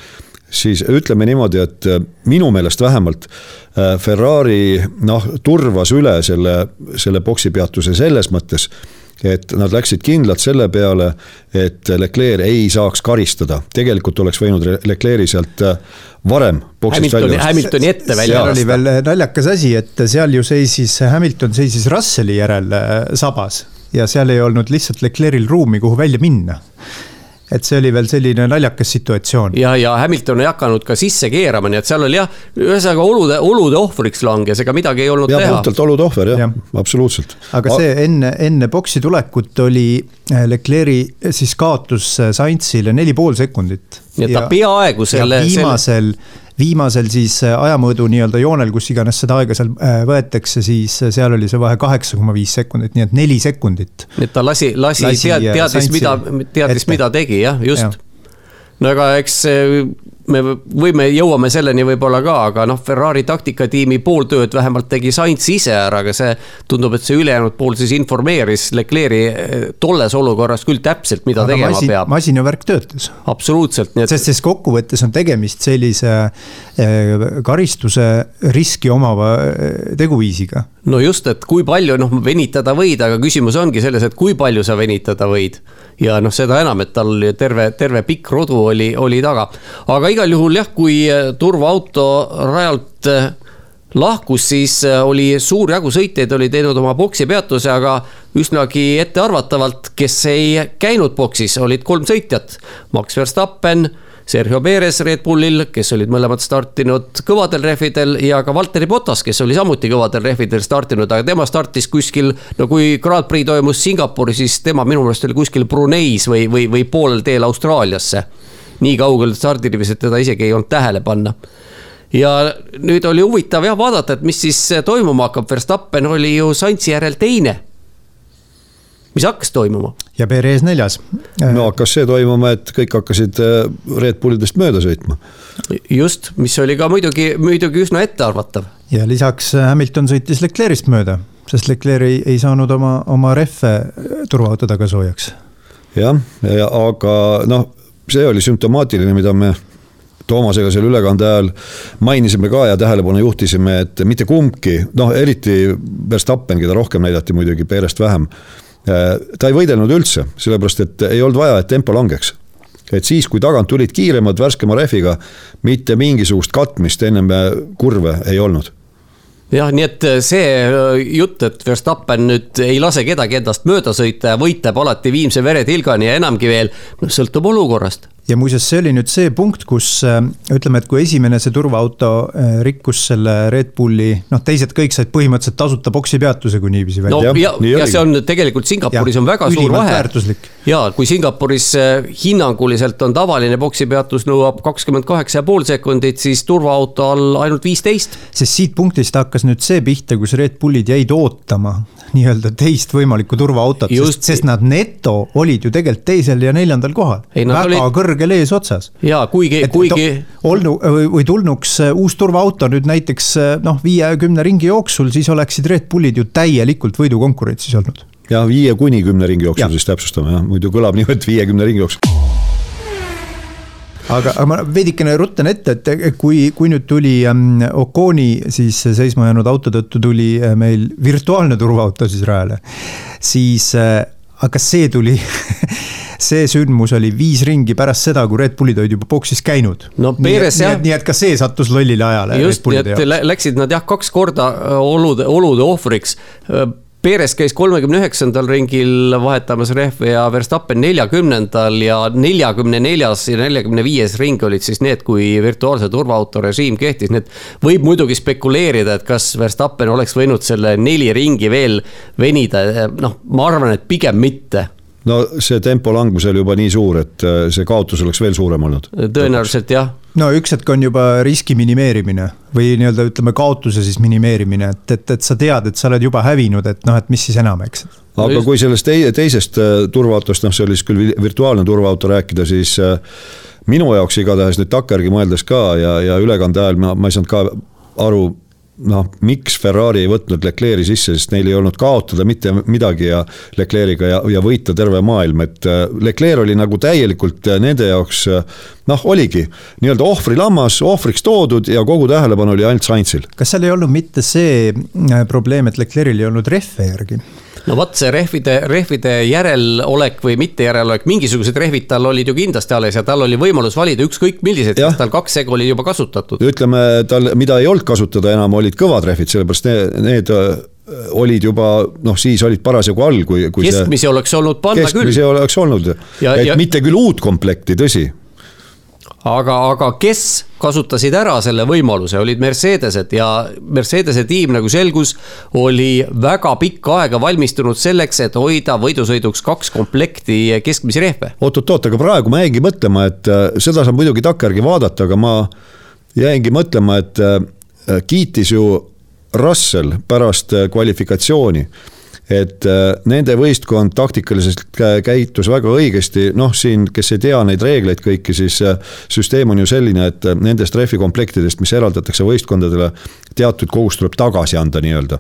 siis ütleme niimoodi, et äh, minu meelest vähemalt Ferrari noh, turvas üle selle, selle boksipeatuse selles mõttes et nad läksid kindlalt selle peale, et Leclerc ei saaks karistada, tegelikult oleks võinud Leclerc'i sealt äh, varem boksist välja lasta. Hamiltoni ette välja lasta. oli veel naljakas asi, et seal ju seisis, Hamilton seisis Russelli järel äh, sabas ja seal ei olnud lihtsalt Leclerc'il ruumi, kuhu välja minna et see oli veel selline naljakas situatsioon. ja, ja Hamilton ei hakanud ka sisse keerama, nii et seal oli jah, ühesõnaga olude, olude ohvriks langes, ega midagi ei olnud ja, teha. puhtalt olude ohver jah ja., absoluutselt. aga see enne, enne boksi tulekut oli eh, Leclerc'i siis kaotus eh, Sainzile neli pool sekundit. nii et ta peaaegu selle. viimasel selle viimasel siis äh, ajamõõdu nii-öelda joonel, kus iganes seda aega seal äh, võetakse, siis äh, seal oli see vahe kaheksa koma viis sekundit, nii et neli sekundit. nii et ta lasi, lasi, lasi tead, teadis, mida, teadis, mida tegi jah, just. Ja no aga eks me võime, jõuame selleni võib-olla ka, aga noh, Ferrari taktikatiimi pool tööd vähemalt tegi Sainz ise ära, aga see tundub, et see ülejäänud pool siis informeeris Leclerc'i eh, tolles olukorras küll täpselt, mida aga tegema masin, peab. masin ja värk töötas. absoluutselt. Et... sest, sest kokkuvõttes on tegemist sellise eh, karistuse riski omava eh, teguviisiga. no just, et kui palju noh, venitada võid, aga küsimus ongi selles, et kui palju sa venitada võid ja noh, seda enam, et tal terve, terve pikk rodu oli, oli taga. aga igal juhul jah, kui turvaauto rajalt lahkus, siis oli suur jagu sõitjaid oli teinud oma boksi peatuse, aga üsnagi ettearvatavalt, kes ei käinud boksis, olid kolm sõitjat. Max Verstappen Sergio Perez Red Bullil, kes olid mõlemad startinud kõvadel rehvidel ja ka Valteri Botas, kes oli samuti kõvadel rehvidel startinud, aga tema startis kuskil. no kui Grand Prix toimus Singapuris, siis tema minu meelest oli kuskil Bruneis või, või, või poolel teel Austraaliasse. nii kaugel stardirivis, et teda isegi ei olnud tähele panna ja nüüd oli huvitav jah vaadata, et mis siis toimuma hakkab, Verstappen oli ju Saintsi järel teine mis hakkas toimuma. ja Perez neljas. no hakkas see toimuma, et kõik hakkasid äh, Red Bullidest mööda sõitma. just, mis oli ka muidugi, muidugi üsna ettearvatav. ja lisaks äh, Hamilton sõitis Leclerc'ist mööda, sest Leclerc ei, ei saanud oma, oma rehve äh, turvaauto taga soojaks. jah, ja aga noh, see oli sümptomaatiline, mida me Toomasega seal ülekande ajal mainisime ka ja tähelepanu juhtisime, et mitte kumbki, noh eriti Verstappen, keda rohkem näidati muidugi, Perest vähem Äh, ta ei võidelnud üldse, sellepärast et ei olnud vaja, et tempo langeks. et siis, kui tagant tulid kiiremad, värskema rehviga, mitte mingisugust katmist ennem kurve ei olnud jah, nii et see äh, jutt, et Verstappen nüüd ei lase kedagi endast mööda sõita ja võitleb alati viimse veretilgani ja enamgi veel, noh sõltub olukorrast ja muuseas, see oli nüüd see punkt, kus äh, ütleme, et kui esimene see turvaauto äh, rikkus selle Red Bulli, noh, teised kõik said põhimõtteliselt tasuta boksi peatuse, kui niiviisi välja. no ja, ja, ja see on tegelikult Singapuris ja, on väga suur vahe. ja kui Singapuris äh, hinnanguliselt on tavaline boksi peatus nõuab kakskümmend kaheksa ja pool sekundit, siis turvaauto all ainult viisteist. sest siit punktist hakkas nüüd see pihta, kus Red Bullid jäid ootama nii-öelda teist võimalikku turvaautot, sest, sest nad neto olid ju tegelikult teisel ja neljandal kohal. väga olid... kõrgel eesotsas. ja kuigi, kuigi. olnu või, või tulnuks äh, uus turvaauto nüüd näiteks äh, noh, viie-kümne ringi jooksul, siis oleksid Red Bullid ju täielikult võidukonkurentsis olnud. ja viie kuni kümne ringi jooksul siis täpsustame jah, muidu kõlab (laughs) niimoodi viiekümne ringi jooksul aga, aga ma veidikene ruttan ette, et kui, kui nüüd tuli ähm, Oconi siis seisma jäänud auto tõttu tuli äh, meil virtuaalne turvaauto siis rajale, siis äh, aga see tuli (laughs) see sündmus oli viis ringi pärast seda, kui Red Bullid olid juba boksis käinud. no Perez jah. nii et ka see sattus lollile ajale. just, nii et läksid nad jah, kaks korda olude, olude ohvriks Perez käis kolmekümne üheksandal ringil vahetamas rehve ja Verstappen neljakümnendal ja neljakümne neljas ja neljakümne viies ring olid siis need, kui virtuaalse turvaauto režiim kehtis, nii et võib muidugi spekuleerida, et kas Verstappen oleks võinud selle neli ringi veel venida, noh, ma arvan, et pigem mitte no see tempo langus oli juba nii suur, et äh, see kaotus oleks veel suurem olnud. tõenäoliselt jah. No üks hetk on juba riski minimeerimine või nii-öelda ütleme, kaotuse siis minimeerimine, et, et, et sa tead, et sa oled juba hävinud, et noh, et mis siis enam, eks. aga kui sellest teisest äh, turvaautost, noh, see oli siis küll virtuaalne turvaauto rääkida, siis äh, minu jaoks igatahes nüüd takkajärgi mõeldes ka ja, ja ülekande ajal ma, ma ei saanud ka aru noh, miks Ferrari ei võtnud Leclerc'i sisse, sest neil ei olnud kaotada mitte midagi ja Leclerc'iga ja, ja võita terve maailm, et äh, Leclerc oli nagu täielikult äh, nende jaoks äh, noh, oligi nii-öelda ohvrilammas, ohvriks toodud ja kogu tähelepanu oli ainult Sainzil. kas seal ei olnud mitte see probleem, et Leclerc'il ei olnud rehve järgi? No vot, see rehvide, rehvide järelolek või mitte järelolek, mingisugused rehvid tal olid ju kindlasti alles ja tal oli võimalus valida ükskõik millised, sest tal kaks segu oli juba kasutatud. ütleme tal, mida ei olnud kasutada enam, olid kõvad rehvid, sellepärast need, need äh, olid juba noh, siis olid parasjagu all, kui, kui. keskmisi see, oleks olnud panna keskmisi küll. keskmisi oleks olnud, et ja... mitte küll uut komplekti, tõsi aga, aga kes kasutasid ära selle võimaluse, olid Mercedesed ja Mercedese tiim, nagu selgus, oli väga pikka aega valmistunud selleks, et hoida võidusõiduks kaks komplekti keskmisi rehve. oot-oot-oot, aga praegu ma jäingi mõtlema, et äh, seda saab muidugi takkajärgi vaadata, aga ma jäingi mõtlema, et äh, kiitis ju Russell pärast äh, kvalifikatsiooni et äh, nende võistkond taktikaliselt käitus väga õigesti, noh, siin, kes ei tea neid reegleid kõiki, siis äh, süsteem on ju selline, et äh, nendest rehvikomplektidest, mis eraldatakse võistkondadele, teatud kogus tuleb tagasi anda nii-öelda.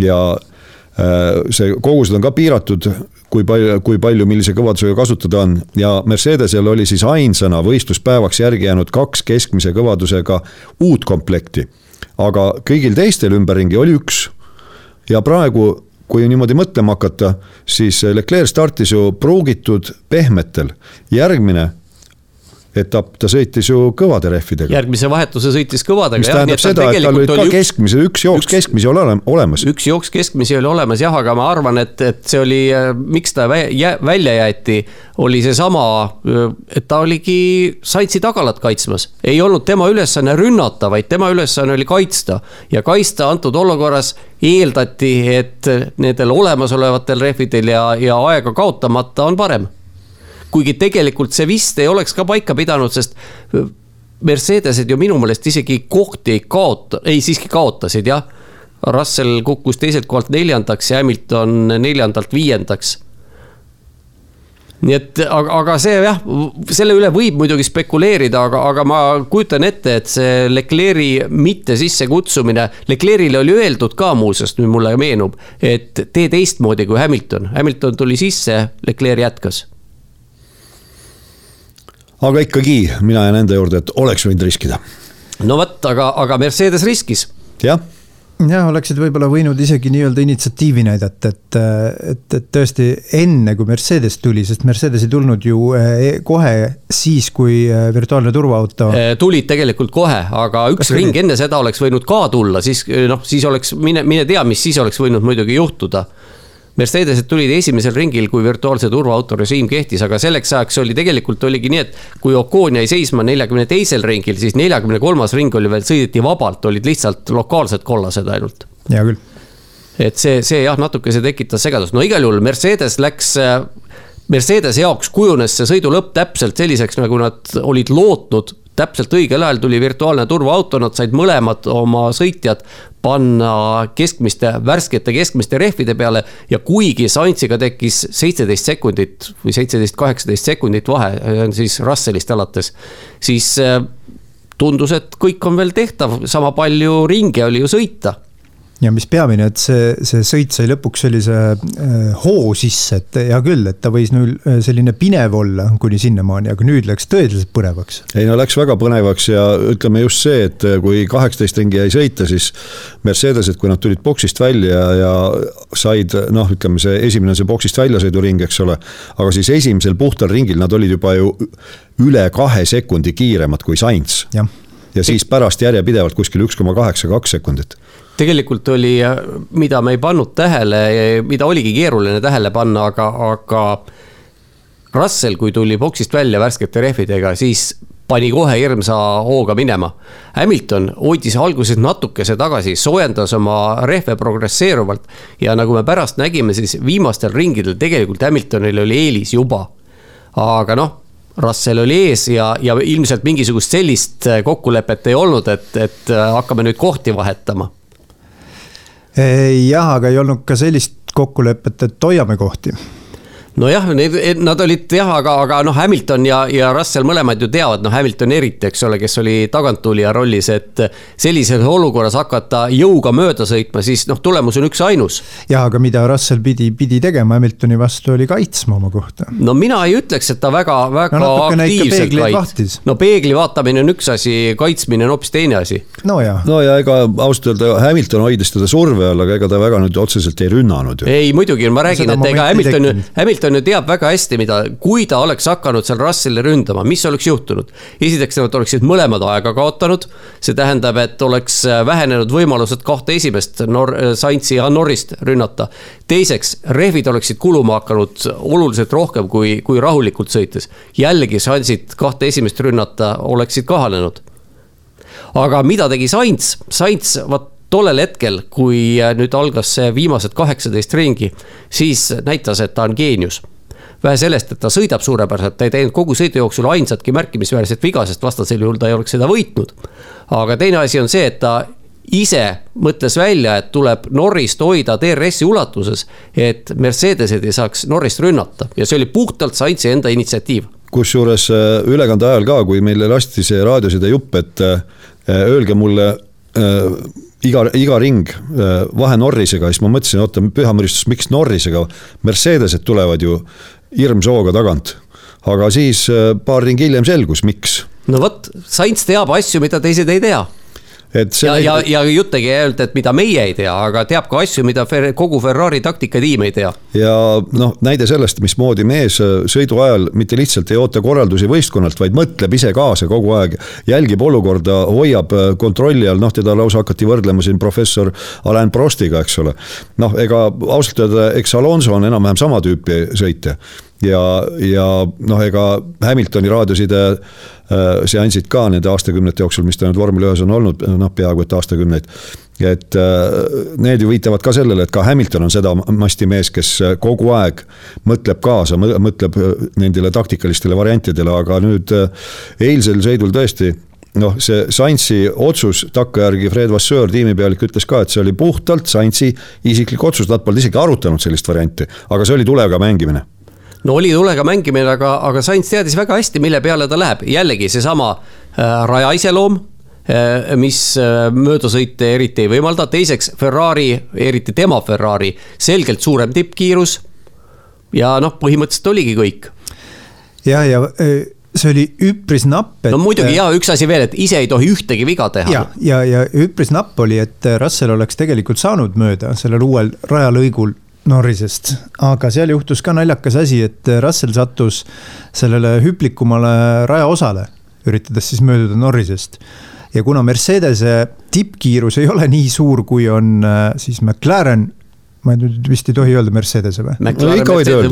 ja see kogused on ka piiratud, kui palju, kui palju, millise kõvadusega kasutada on ja Mercedesel oli siis ainsana võistluspäevaks järgi jäänud kaks keskmise kõvadusega uut komplekti. aga kõigil teistel ümberringi oli üks ja praegu kui niimoodi mõtlema hakata, siis Leclerc startis ju pruugitud pehmetel, järgmine etapp, ta sõitis ju kõvade rehvidega. järgmise vahetuse sõitis kõvadega. mis tähendab seda, et tal olid ka üks, keskmise, üks jooks üks, keskmisi ole, olemas. üks jooks keskmisi oli olemas jah, aga ma arvan, et, et see oli, miks ta vä, välja jäeti, oli seesama, et ta oligi Saintsi tagalat kaitsmas. ei olnud tema ülesanne rünnata, vaid tema ülesanne oli kaitsta ja kaitsta antud olukorras eeldati, et nendel olemasolevatel rehvidel ja, ja aega kaotamata on parem kuigi tegelikult see vist ei oleks ka paika pidanud, sest Mercedesed ju minu meelest isegi kohti ei kaota, ei siiski kaotasid jah. Russell kukkus teiselt kohalt neljandaks ja Hamilton neljandalt viiendaks nii et, aga, aga see jah, selle üle võib muidugi spekuleerida, aga, aga ma kujutan ette, et see Leclerc'i mitte sissekutsumine. Leclerc'ile oli öeldud ka muuseas, nüüd mulle meenub, et tee teistmoodi kui Hamilton. Hamilton tuli sisse, Leclerc jätkas aga ikkagi mina jään enda juurde, et oleks võinud riskida. no vot, aga, aga Mercedes riskis. jah jah, oleksid võib-olla võinud isegi nii-öelda initsiatiivi näidata, et, et, et tõesti enne, kui Mercedes tuli, sest Mercedes ei tulnud ju eh, kohe siis, kui eh, virtuaalne turvaauto. Eh, tulid tegelikult kohe, aga üks Kas ring enne seda oleks võinud ka tulla, siis noh, siis oleks, mine, mine tea, mis siis oleks võinud muidugi juhtuda Mercedesed tulid esimesel ringil, kui virtuaalse turvaauto režiim kehtis, aga selleks ajaks oli tegelikult oligi nii, et kui Ocon jäi seisma neljakümne teisel ringil, siis neljakümne kolmas ring oli veel, sõideti vabalt, olid lihtsalt lokaalsed kollased ainult. hea küll. et see, see jah, natuke see tekitas segadust, no igal juhul Mercedes läks Mercedese jaoks kujunes see sõidu lõpp täpselt selliseks, nagu nad olid lootnud täpselt õigel ajal tuli virtuaalne turvaauto, nad said mõlemad oma sõitjad panna keskmiste, värskete keskmiste rehvide peale. ja kuigi Saintsiga tekkis seitseteist sekundit või seitseteist, kaheksateist sekundit vahe, siis Russellist alates, siis äh, tundus, et kõik on veel tehtav, sama palju ringe oli ju sõita ja mis peamine, et see, see sõit sai lõpuks sellise äh, hoo sisse, et hea küll, et ta võis nüüd äh, selline pinev olla kuni sinnamaani, aga nüüd läks tõeliselt põnevaks. ei no läks väga põnevaks ja ütleme just see, et äh, kui kaheksateist ringi jäi sõita, siis Mercedesed, kui nad tulid boksist välja ja said noh, ütleme see esimene see boksist väljasõiduring, eks ole. aga siis esimesel puhtal ringil nad olid juba ju üle kahe sekundi kiiremad kui Sainz. ja siis pärast järjepidevalt kuskil üks koma kaheksa, kaks sekundit tegelikult oli, mida me ei pannud tähele, mida oligi keeruline tähele panna, aga, aga. Russell, kui tuli boksist välja värskete rehvidega, siis pani kohe hirmsa hooga minema. Hamilton hoidis alguses natukese tagasi, soojendas oma rehve progresseeruvalt. ja nagu me pärast nägime, siis viimastel ringidel tegelikult Hamiltonil oli eelis juba. aga noh, Russell oli ees ja, ja ilmselt mingisugust sellist kokkulepet ei olnud, et, et hakkame nüüd kohti vahetama jah, aga ei olnud ka sellist kokkulepet, et hoiame kohti nojah, need, nad olid jah, aga, aga noh, Hamilton ja, ja Russell mõlemad ju teavad, noh, Hamilton eriti, eks ole, kes oli taganttulija rollis, et sellises olukorras hakata jõuga mööda sõitma, siis noh, tulemus on üksainus. ja aga mida Russell pidi, pidi tegema Hamiltoni vastu, oli kaitsma oma kohta. no mina ei ütleks, et ta väga, väga no, aktiivselt kaitses. no peegli vaatamine on üks asi, kaitsmine on hoopis teine asi. no ja. no ja ega ausalt öelda Hamilton hoidis teda surve all, aga ega ta väga nüüd otseselt ei rünnanud ju. ei muidugi, ma räägin, et ega Hamilton, Hamilton Hamilton ju teab väga hästi, mida, kui ta oleks hakanud seal Russell'i ründama, mis oleks juhtunud. esiteks nad oleksid mõlemad aega kaotanud, see tähendab, et oleks vähenenud võimalused kahte esimest Nor-, Saintsi ja Norrist rünnata. teiseks, rehvid oleksid kuluma hakanud oluliselt rohkem kui, kui rahulikult sõites. jällegi šansid kahte esimest rünnata oleksid kahanenud aga mida tegi Sainz, Sainz, vot tollel hetkel, kui äh, nüüd algas see viimased kaheksateist ringi, siis näitas, et ta on geenius vähe sellest, et ta sõidab suurepäraselt, ta ei teinud kogu sõidu jooksul ainsatki märkimisväärset viga, sest vastasel juhul ta ei oleks seda võitnud. aga teine asi on see, et ta ise mõtles välja, et tuleb Norrist hoida DRS-i ulatuses, et Mercedesed ei saaks Norrist rünnata ja see oli puhtalt Saintsi enda initsiatiiv. kusjuures äh, ülekande ajal ka, kui meile lasti see raadioside jupp, et äh, öelge mulle iga, iga ring äh, vahe Norrisega, siis ma mõtlesin, oota, pühamüristus, miks Norrisega, Mercedesed tulevad ju hirmsa hooga tagant. aga siis äh, paar ringi hiljem selgus, miks. no vot, Sainz teab asju, mida teised ei tea et see ja, ja, ja jutt ei käi ainult, et mida meie ei tea, aga teab ka asju, mida kogu Ferrari taktikatiim ei tea. ja noh, näide sellest, mismoodi mees äh, sõidu ajal mitte lihtsalt ei oota korraldusi võistkonnalt, vaid mõtleb ise kaasa kogu aeg. jälgib olukorda, hoiab äh, kontrolli all, noh teda lausa hakati võrdlema siin professor Alain Prostiga, eks ole. noh, ega ausalt öelda, eks Alonso on enam-vähem sama tüüpi sõitja ja, ja noh, ega Hamiltoni raadioside Äh, seansid ka nende aastakümnete jooksul, mis ta nüüd vormel ühes on olnud, noh, peaaegu et aastakümneid. et äh, need ju viitavad ka sellele, et ka Hamilton on seda masti mees, kes kogu aeg mõtleb kaasa, mõtleb äh, nendele taktikalistele variantidele, aga nüüd eilsel sõidul tõesti noh, see Sainzi otsus takkajärgi Fred Vasseur, tiimipealik, ütles ka, et see oli puhtalt Sainzi isiklik otsus, nad polnud isegi arutanud sellist varianti, aga see oli tulega mängimine no oli tulega mängimine, aga, aga Sainz teadis väga hästi, mille peale ta läheb, jällegi seesama äh, raja iseloom äh, mis äh, möödasõite eriti ei võimalda, teiseks Ferrari, eriti tema Ferrari, selgelt suurem tippkiirus. ja noh, põhimõtteliselt oligi kõik. ja, ja see oli üpris napp. no muidugi ja üks asi veel, et ise ei tohi ühtegi viga teha. ja, ja, ja üpris napp oli, et Russell oleks tegelikult saanud mööda sellel uuel rajalõigul Norrisest, aga seal juhtus ka naljakas asi, et Russell sattus sellele hüplikumale rajaosale, üritades siis mööduda Norrisest. ja kuna Mercedese tippkiirus ei ole nii suur, kui on äh, siis McLaren ma nüüd vist ei tohi öelda Mercedese või?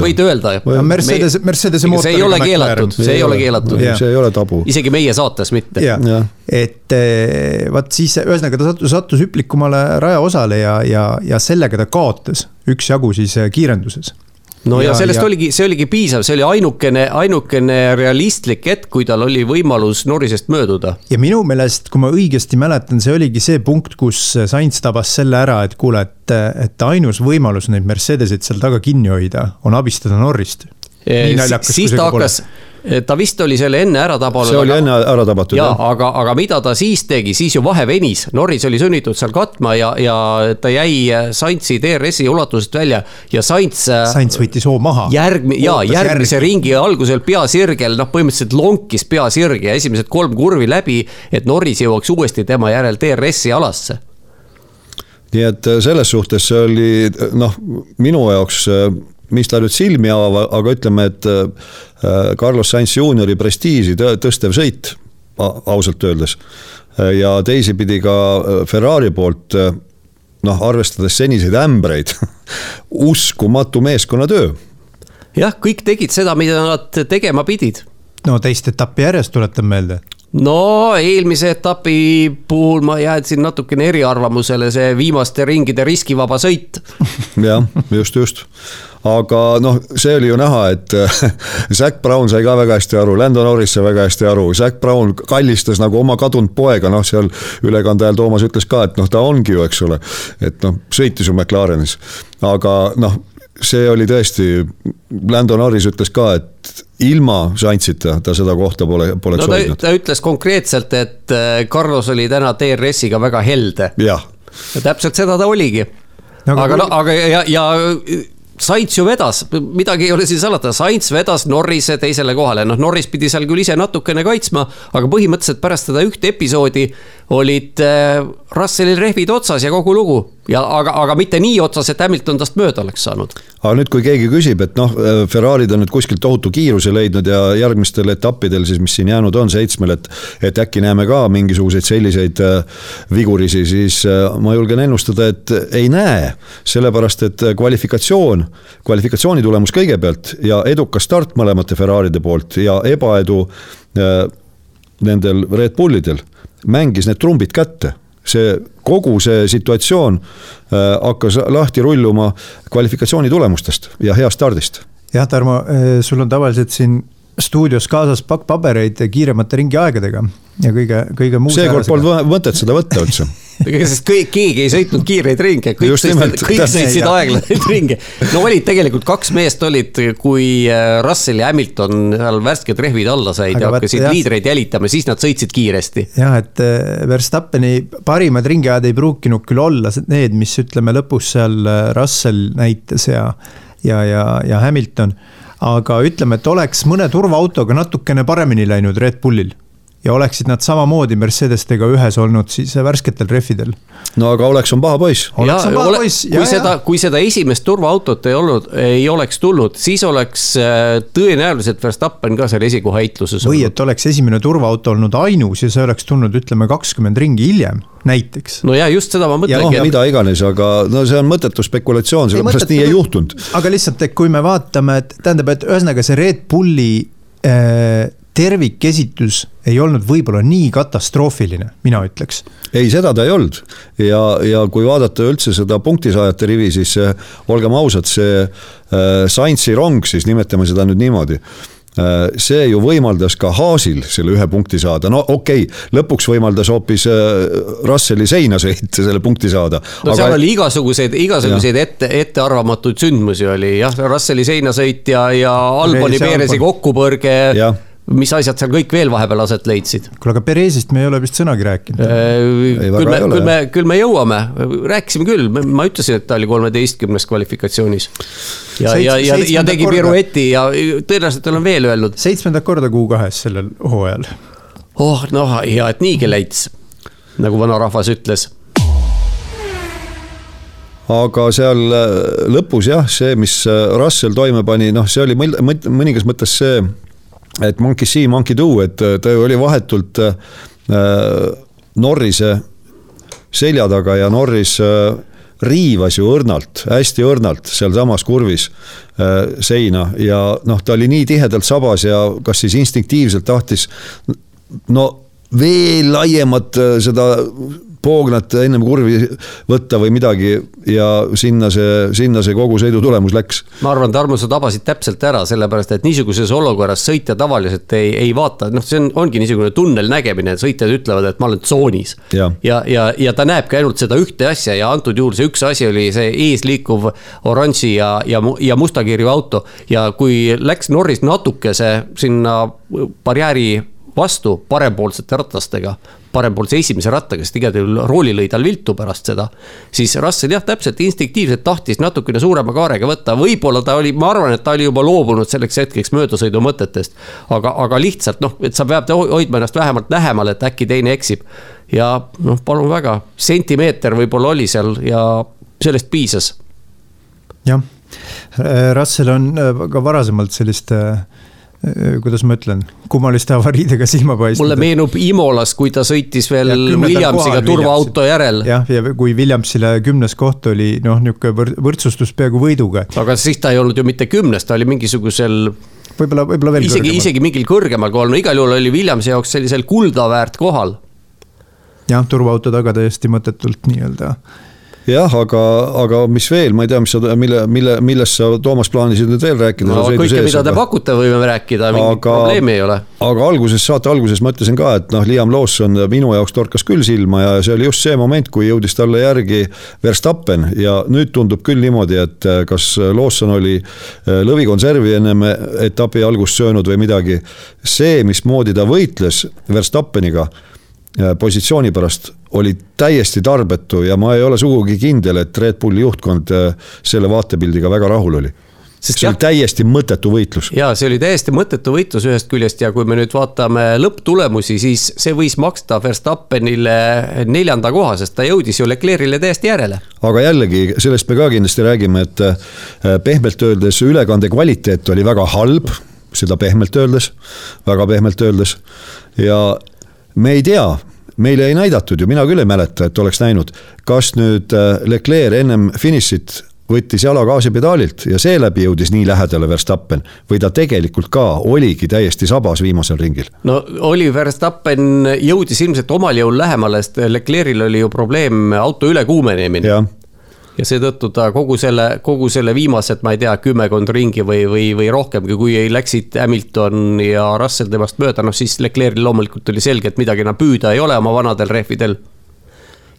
võid öelda. Mercedes, Mercedese mootoriga. see ei ole keelatud, see ei ole keelatud. see ei ole tabu. isegi meie saates mitte. et eh, vaat siis ühesõnaga ta sattus, sattus hüplikumale rajaosale ja, ja, ja sellega ta kaotas üksjagu siis eh, kiirenduses no ja, ja sellest ja... oligi, see oligi piisav, see oli ainukene, ainukene realistlik hetk, kui tal oli võimalus Norrisest mööduda. ja minu meelest, kui ma õigesti mäletan, see oligi see punkt, kus Sainz tabas selle ära, et kuule, et, et ainus võimalus neid Mercedeseid seal taga kinni hoida on abistada Norrist. Siis ta hakkas pole ta vist oli selle enne ära tabanud. see oli enne ära tabatud ja, jah. aga, aga mida ta siis tegi, siis ju vahe venis, Norris oli sunnitud seal katma ja, ja ta jäi Saintsi DRS-i ulatusest välja ja Saints. Saints võttis hoo maha. järgmi-, ja järgmise järgi. ringi algusel pea sirgel, noh, põhimõtteliselt lonkis pea sirge ja esimesed kolm kurvi läbi, et Norris jõuaks uuesti tema järel DRS-i alasse nii et selles suhtes see oli noh, minu jaoks mis ta nüüd silmi avab, aga ütleme, et äh, Carlos Sainz juuniori prestiiži tõstev sõit, ausalt öeldes. ja teisipidi ka äh, Ferrari poolt äh, noh, arvestades seniseid ämbreid (laughs) uskumatu meeskonnatöö. jah, kõik tegid seda, mida nad tegema pidid. no teist etappi järjest, tuletan meelde no eelmise etapi puhul ma jäädsin natukene eriarvamusele, see viimaste ringide riskivaba sõit. (laughs) jah, just, just aga noh, see oli ju näha, et (laughs) Zac Brown sai ka väga hästi aru, Lando Norris sai väga hästi aru, Zac Brown kallistas nagu oma kadunud poega, noh, seal ülekande ajal Toomas ütles ka, et noh, ta ongi ju, eks ole. et noh, sõitis ju McLarenis, aga noh, see oli tõesti, Lando Norris ütles ka, et ilma šansita ta seda kohta pole, poleks no, hoidnud. ta ütles konkreetselt, et äh, Carlos oli täna DRS-iga väga helde. ja täpselt seda ta oligi. aga, aga no, aga ja, ja Sainz ju vedas, midagi ei ole siin salata, Sainz vedas Norrise teisele kohale, noh, Norris pidi seal küll ise natukene kaitsma, aga põhimõtteliselt pärast seda ühte episoodi olid äh, Russellil rehvid otsas ja kogu lugu. Ja aga, aga mitte nii otsas, et Hamilton tast mööda oleks saanud. aga nüüd, kui keegi küsib, et noh, Ferrari'd on nüüd kuskilt tohutu kiiruse leidnud ja järgmistel etappidel siis, mis siin jäänud on, seitsmel, et. et äkki näeme ka mingisuguseid selliseid äh, vigurisi, siis äh, ma julgen ennustada, et ei näe. sellepärast, et kvalifikatsioon, kvalifikatsiooni tulemus kõigepealt ja edukas start mõlemate Ferrari'de poolt ja ebaedu nendel Red Bullidel mängis need trumbid kätte see kogu see situatsioon äh, hakkas lahti rulluma kvalifikatsiooni tulemustest ja heast stardist. jah, Tarmo, äh, sul on tavaliselt siin stuudios kaasas pakk pabereid kiiremate ringiaegadega ja kõige, kõige muu. seekord polnud mõtet seda võtta üldse (laughs) sest kõik, keegi ei sõitnud kiireid ringe, kõik sõitsid, kõik sõitsid aeglaseid ringe. no olid tegelikult kaks meest olid, kui äh, Russell ja Hamilton seal värsked rehvid alla said Aga ja hakkasid jah. liidreid jälitama, siis nad sõitsid kiiresti. jah, et äh, Verstappeni parimad ringiajad ei pruukinud küll olla need, mis ütleme lõpus seal äh, Russell näitas ja, ja, ja, ja Hamilton aga ütleme, et oleks mõne turvaautoga natukene paremini läinud Red Bullil ja oleksid nad samamoodi Mercedestega ühes olnud siis värsketel rehvidel. no aga oleks on paha poiss. oleks on paha poiss, kui seda, kui seda esimest turvaautot ei olnud, ei oleks tulnud, siis oleks äh, tõenäoliselt Verstappen ka seal esikoha heitluses. või et oleks esimene turvaauto olnud ainus ja see oleks tulnud, ütleme, kakskümmend ringi hiljem, näiteks. no ja just seda ma mõtlengi. No, mida iganes, aga no see on mõttetu spekulatsioon, sellepärast nii ei juhtunud. aga lihtsalt, et kui me vaatame, et tähendab, et ühesõnaga see Red Bulli äh, tervikesitus ei olnud võib-olla nii katastroofiline, mina ütleks. ei, seda ta ei olnud. Ja, ja kui vaadata üldse seda punktisaajate rivi, siis olgem ausad, see äh, Saintsi rong, siis nimetame seda nüüd niimoodi äh, see ju võimaldas ka Haasil selle ühe punkti saada, no okei okay,, lõpuks võimaldas hoopis äh, Russelli seina sõita selle punkti saada. no aga... seal oli igasuguseid, igasuguseid ette, ettearvamatuid sündmusi oli. Jah, Russelli seinasõit ja, ja Alboni Perezi kokkupõrge mis asjad seal kõik veel vahepeal aset leidsid? kuule, aga Perezist me ei ole vist sõnagi rääkinud äh,. küll me, küll me, küll me jõuame, rääkisime küll, ma ütlesin, et ta oli kolmeteistkümnes kvalifikatsioonis. ja, ja, ja, ja tegi pirueti ja tõenäoliselt olen veel öelnud. seitsmendat korda Q2-s sellel hooajal. oh noh, hea, et niigi leits, nagu vanarahvas ütles aga seal äh, lõpus jah, see, mis äh, Russell toime pani, noh, see oli mõningas mõttes see et monkey see, monkey do, et äh, ta ju oli vahetult äh, Norrise selja taga ja Norris äh, riivas ju õrnalt, hästi õrnalt sealsamas kurvis äh, seina. Ja noh, ta oli nii tihedalt sabas ja kas siis instinktiivselt tahtis no veel laiemat äh, seda poognat ennem kurvi võtta või midagi ja sinna see, sinna see kogu sõidu tulemus läks. ma arvan, Tarmo, sa tabasid täpselt ära, sellepärast et niisuguses olukorras sõitja tavaliselt ei, ei vaata, noh, see on, ongi niisugune tunnelnägemine, et sõitjad ütlevad, et ma olen tsoonis. ja, ja, ja, ja ta näebki ainult seda ühte asja ja antud juhul see üks asi oli see ees liikuv oranži ja, ja, ja mustakirju auto ja kui läks Norris natukese sinna barjääri vastu parempoolsete ratastega, parempoolse esimese rattaga, sest igal juhul rooli lõi tal viltu pärast seda. siis Russell jah, täpselt instinktiivselt tahtis natukene suurema kaarega võtta, võib-olla ta oli, ma arvan, et ta oli juba loobunud selleks hetkeks möödasõidu mõtetest. aga, aga lihtsalt noh, et sa pead hoidma ennast vähemalt lähemal, et äkki teine eksib. ja noh, palun väga, sentimeeter võib-olla oli seal ja sellest piisas. jah, Russell on äh, ka varasemalt sellist äh, Äh, kuidas ma ütlen, kummaliste avariidega silma paistnud. mulle meenub Imolas, kui ta sõitis veel Williamsiga turvaauto järel. jah, ja kui Williamsile kümnes koht oli noh, niisugune võrdsustus peaaegu võiduga. aga siis ta ei olnud ju mitte kümnes, ta oli mingisugusel võib-olla, võib-olla veel isegi, isegi mingil kõrgemal kohal, no igal juhul oli Williamsi jaoks sellisel kuldaväärt kohal. jah, turvaauto taga täiesti mõttetult nii-öelda jah, aga, aga mis veel, ma ei tea, mis sa, mille, mille, millest sa, Toomas, plaanisid nüüd veel rääkida no,? kõike, mida te pakute, võime rääkida, mingit aga, probleemi ei ole. aga alguses, saate alguses ma ütlesin ka, et noh, Liam Lawson minu jaoks torkas küll silma ja see oli just see moment, kui jõudis talle järgi Verstappen ja nüüd tundub küll niimoodi, et eh, kas Lawson oli eh, lõvikonservi ennem etapi algust söönud või midagi. see, mismoodi ta võitles Verstappeniga positsiooni pärast oli täiesti tarbetu ja ma ei ole sugugi kindel, et Red Bulli juhtkond äh, selle vaatepildiga väga rahul oli sest see jah, oli täiesti mõttetu võitlus. ja see oli täiesti mõttetu võitlus ühest küljest ja kui me nüüd vaatame lõpptulemusi, siis see võis maksta Verstappenile neljanda koha, sest ta jõudis ju Leclerc'ile täiesti järele. aga jällegi, sellest me ka kindlasti räägime, et äh, pehmelt öeldes ülekande kvaliteet oli väga halb, seda pehmelt öeldes, väga pehmelt öeldes ja me ei tea, meile ei näidatud ju, mina küll ei mäleta, et oleks näinud, kas nüüd äh, Leclerc ennem finišit võttis jala gaasipedaalilt ja seeläbi jõudis nii lähedale Verstappen või ta tegelikult ka oligi täiesti sabas viimasel ringil? no oli, Verstappen jõudis ilmselt omal jõul lähemale, sest Leclerc'il oli ju probleem auto ülekuumenemine ja seetõttu ta kogu selle, kogu selle viimased, ma ei tea, kümmekond ringi või, või, või rohkemgi, kui läksid Hamilton ja Russell temast mööda, noh siis Leclerc'il loomulikult oli selge, et midagi enam püüda ei ole oma vanadel rehvidel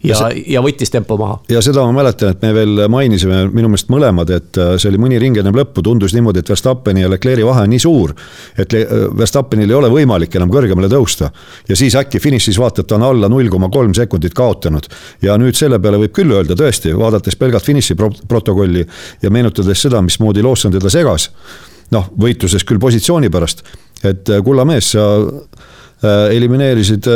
ja, ja, ja võttis tempo maha. ja seda ma mäletan, et me veel mainisime minu meelest mõlemad, et äh, see oli mõni ring enne lõppu, tundus niimoodi, et Verstappeni ja Leclerc'i vahe on nii suur. et äh, Verstappenil ei ole võimalik enam kõrgemale tõusta. ja siis äkki finišis vaatad, ta on alla null koma kolm sekundit kaotanud. ja nüüd selle peale võib küll öelda tõesti, vaadates pelgalt finiši protokolli ja meenutades seda, mismoodi Lawson teda segas. noh, võitluses küll positsiooni pärast, et äh, kulla mees, sa elimineerisid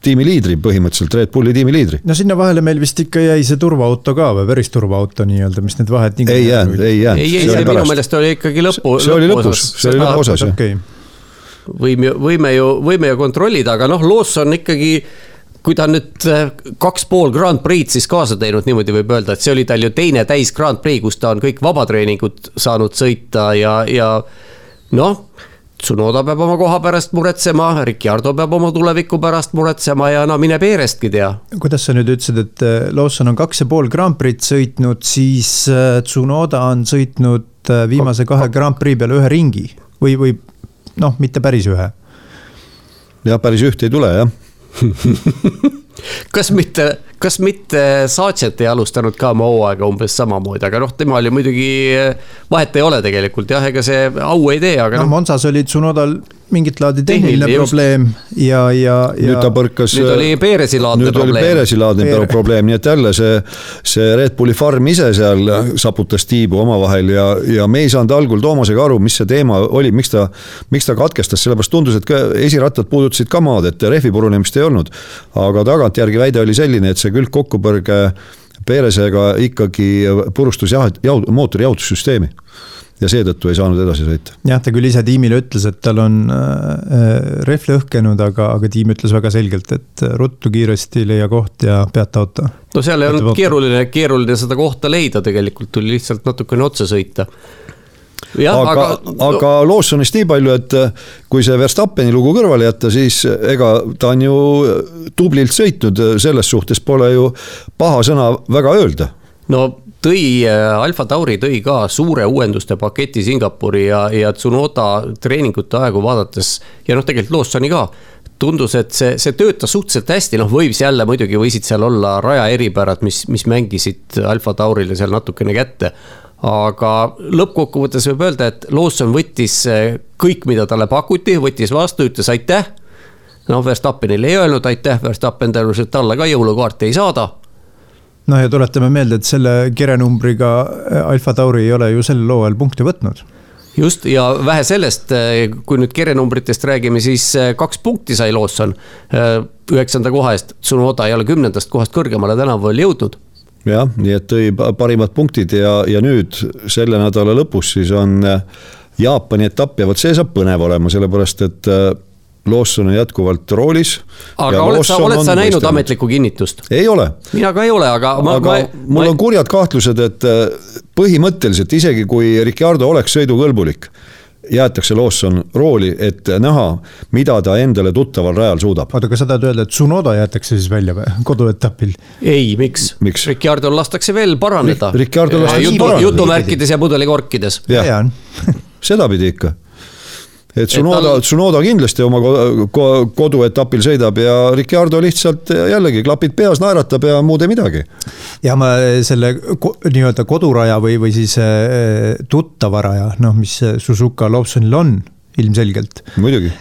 tiimi liidri põhimõtteliselt, Red Bulli tiimi liidri. no sinna vahele meil vist ikka jäi see turvaauto ka või, päris turvaauto nii-öelda, mis need vahed. ei jäänud, ei jäänud. ei, ei, see minu meelest oli ikkagi lõpu. see oli lõpus, see oli lõpuosas jah okay võime, võime ju, võime ju kontrollida, aga noh, Lawson ikkagi kui ta on nüüd äh, kaks pool Grand Prix'd siis kaasa teinud, niimoodi võib öelda, et see oli tal ju teine täis Grand Prix, kus ta on kõik vabatreeningud saanud sõita ja, ja noh. Tsunoda peab oma koha pärast muretsema, Ricardo peab oma tuleviku pärast muretsema ja no mine Perestki tea. kuidas sa nüüd ütlesid, et äh, Lawson on kaks ja pool Grand Prix'd sõitnud, siis äh, Tsunoda on sõitnud viimase kahe Grand Prix peale ühe ringi või, või noh, mitte päris ühe. jah, päris ühte ei tule jah (laughs) kas mitte, kas mitte Saatšet ei alustanud ka oma hooaega umbes samamoodi, aga noh, temal ju muidugi vahet ei ole tegelikult jah, ega see au ei tee, aga no,. noh, Monsas oli Tsunodal mingit laadi tehniline probleem ja, ja, ja. nüüd ta põrkas. nüüd oli Perezi laadne probleem. nüüd oli Perezi laadne Peere. probleem, nii et jälle see, see Red Bulli farm ise seal saputas tiibu omavahel ja, ja me ei saanud algul Toomasega aru, mis see teema oli, miks ta, miks ta katkestas, sellepärast tundus, et ka esirattad puudutasid ka maad, et rehvi purunemist ei olnud. aga tagantjärgi väide oli selline, et see külgkokkupõrge Peresega ikkagi purustas jah, jaud-, mootori jahutussüsteemi ja seetõttu ei saanud edasi sõita. jah, ta küll ise tiimile ütles, et tal on äh, rehv lõhkenud, aga, aga tiim ütles väga selgelt, et ruttu kiiresti leia koht ja peata auto. no seal ei olnud keeruline, keeruline seda kohta leida tegelikult, tuli lihtsalt natukene otsa sõita Ja, aga, aga, aga Lawsonist nii palju, et kui see Verstappeni lugu kõrvale jätta, siis ega ta on ju tublilt sõitnud, selles suhtes pole ju paha sõna väga öelda. no tõi, äh, Alfa Tauri tõi ka suure uuenduste paketi Singapuri ja, ja Tsunoda treeningute aegu vaadates ja noh, tegelikult Lawsoni ka tundus, et see, see töötas suhteliselt hästi, noh, võis jälle muidugi võisid seal olla raja eripärad, mis, mis mängisid Alfa Taurile seal natukene kätte. Aga lõppkokkuvõttes võib öelda, et Lawson võttis äh, kõik, mida talle pakuti, võttis vastu, ütles aitäh. noh, Verstappenile ei öelnud aitäh, Verstappen tõenäoliselt talle ka jõulukaarti ei saada noh, ja tuletame meelde, et selle kirenumbriga äh, Alfa Tauri ei ole ju sel hooajal punkte võtnud just ja vähe sellest, äh, kui nüüd kerenumbritest räägime, siis kaks punkti sai Lawson üheksanda koha eest. Tsunoda ei ole kümnendast kohast kõrgemale tänavu veel jõudnud. Jah, nii et tõi parimad punktid ja, ja nüüd selle nädala lõpus siis on Jaapani etapp ja vot see saab põnev olema, sellepärast et Lawson on jätkuvalt roolis. aga oled sa, oled sa näinud ametlikku kinnitust? ei ole. mina ka ei ole, aga aga ma, mul ma... on kurjad kahtlused, et äh, põhimõtteliselt isegi kui Ricardo oleks sõidukõlbulik jäetakse Lawson rooli, et näha, mida ta endale tuttaval rajal suudab. oota, kas sa tahad öelda, et Tsunoda jäetakse siis välja või, koduetapil? ei, miks, miks?? Ricardo'l lastakse veel paraneda. Ricardo lastakse jutu, paraneda. jutumärkides ja pudelikorkides. jah, sedapidi ikka et Tsunoda, Tsunoda kindlasti oma koduetapil sõidab ja Ricardo lihtsalt jällegi klapid peas, naeratab ja muud ei midagi. ja ma selle nii-öelda koduraja või, või siis äh, tuttava raja, noh, mis Suzuka Lawsonil on ilmselgelt.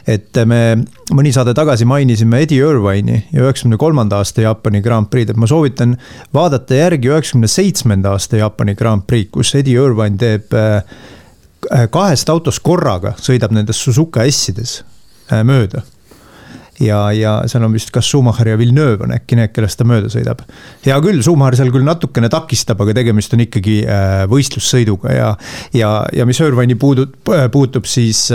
et me mõni saade tagasi mainisime Eddie Irvine'i ja üheksakümne kolmanda aasta Jaapani Grand Prix'd, et ma soovitan vaadata järgi üheksakümne seitsmenda aasta Jaapani Grand Prix, kus Eddie Irvine teeb Äh, kahest autost korraga sõidab nendest Suzuka S-ides äh, mööda. ja, ja seal on vist kas Schumacher ja Villeneuve on äkki need, kellest ta mööda sõidab. hea küll, Schumacher seal küll natukene takistab, aga tegemist on ikkagi äh, võistlussõiduga ja, ja, ja mis Irvine'i puudub, puutub, siis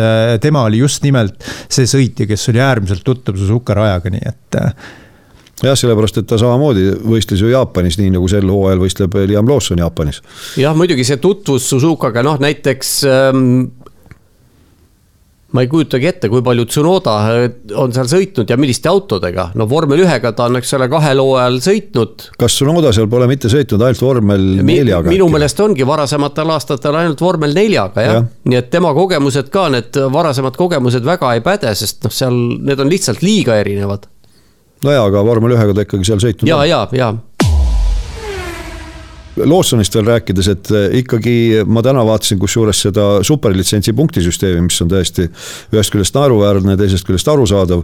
tema oli just nimelt see sõitja, kes oli äärmiselt tuttav Suzuka rajaga, nii et jah, sellepärast, et ta samamoodi võistles ju Jaapanis, nii nagu sel hooajal võistleb Liam Lawson Jaapanis. jah, muidugi see tutvus Suzukaga, noh näiteks ähm, ma ei kujutagi ette, kui palju Tsunoda äh, on seal sõitnud ja milliste autodega, no vormel ühega ta on, eks ole, kahel hooajal sõitnud. kas Tsunoda seal pole mitte sõitnud ainult vormel neljaga Mi? minu meelest ongi varasematel aastatel ainult vormel neljaga jah ja., nii et tema kogemused ka, need varasemad kogemused väga ei päde, sest noh, seal need on lihtsalt liiga erinevad no jaa, aga vormel ühega ta ikkagi seal sõitnud ja, on. ja, ja Lawsonist veel rääkides, et ikkagi ma täna vaatasin kusjuures seda superlitsentsi punktisüsteemi, mis on täiesti ühest küljest naeruväärne, teisest küljest arusaadav.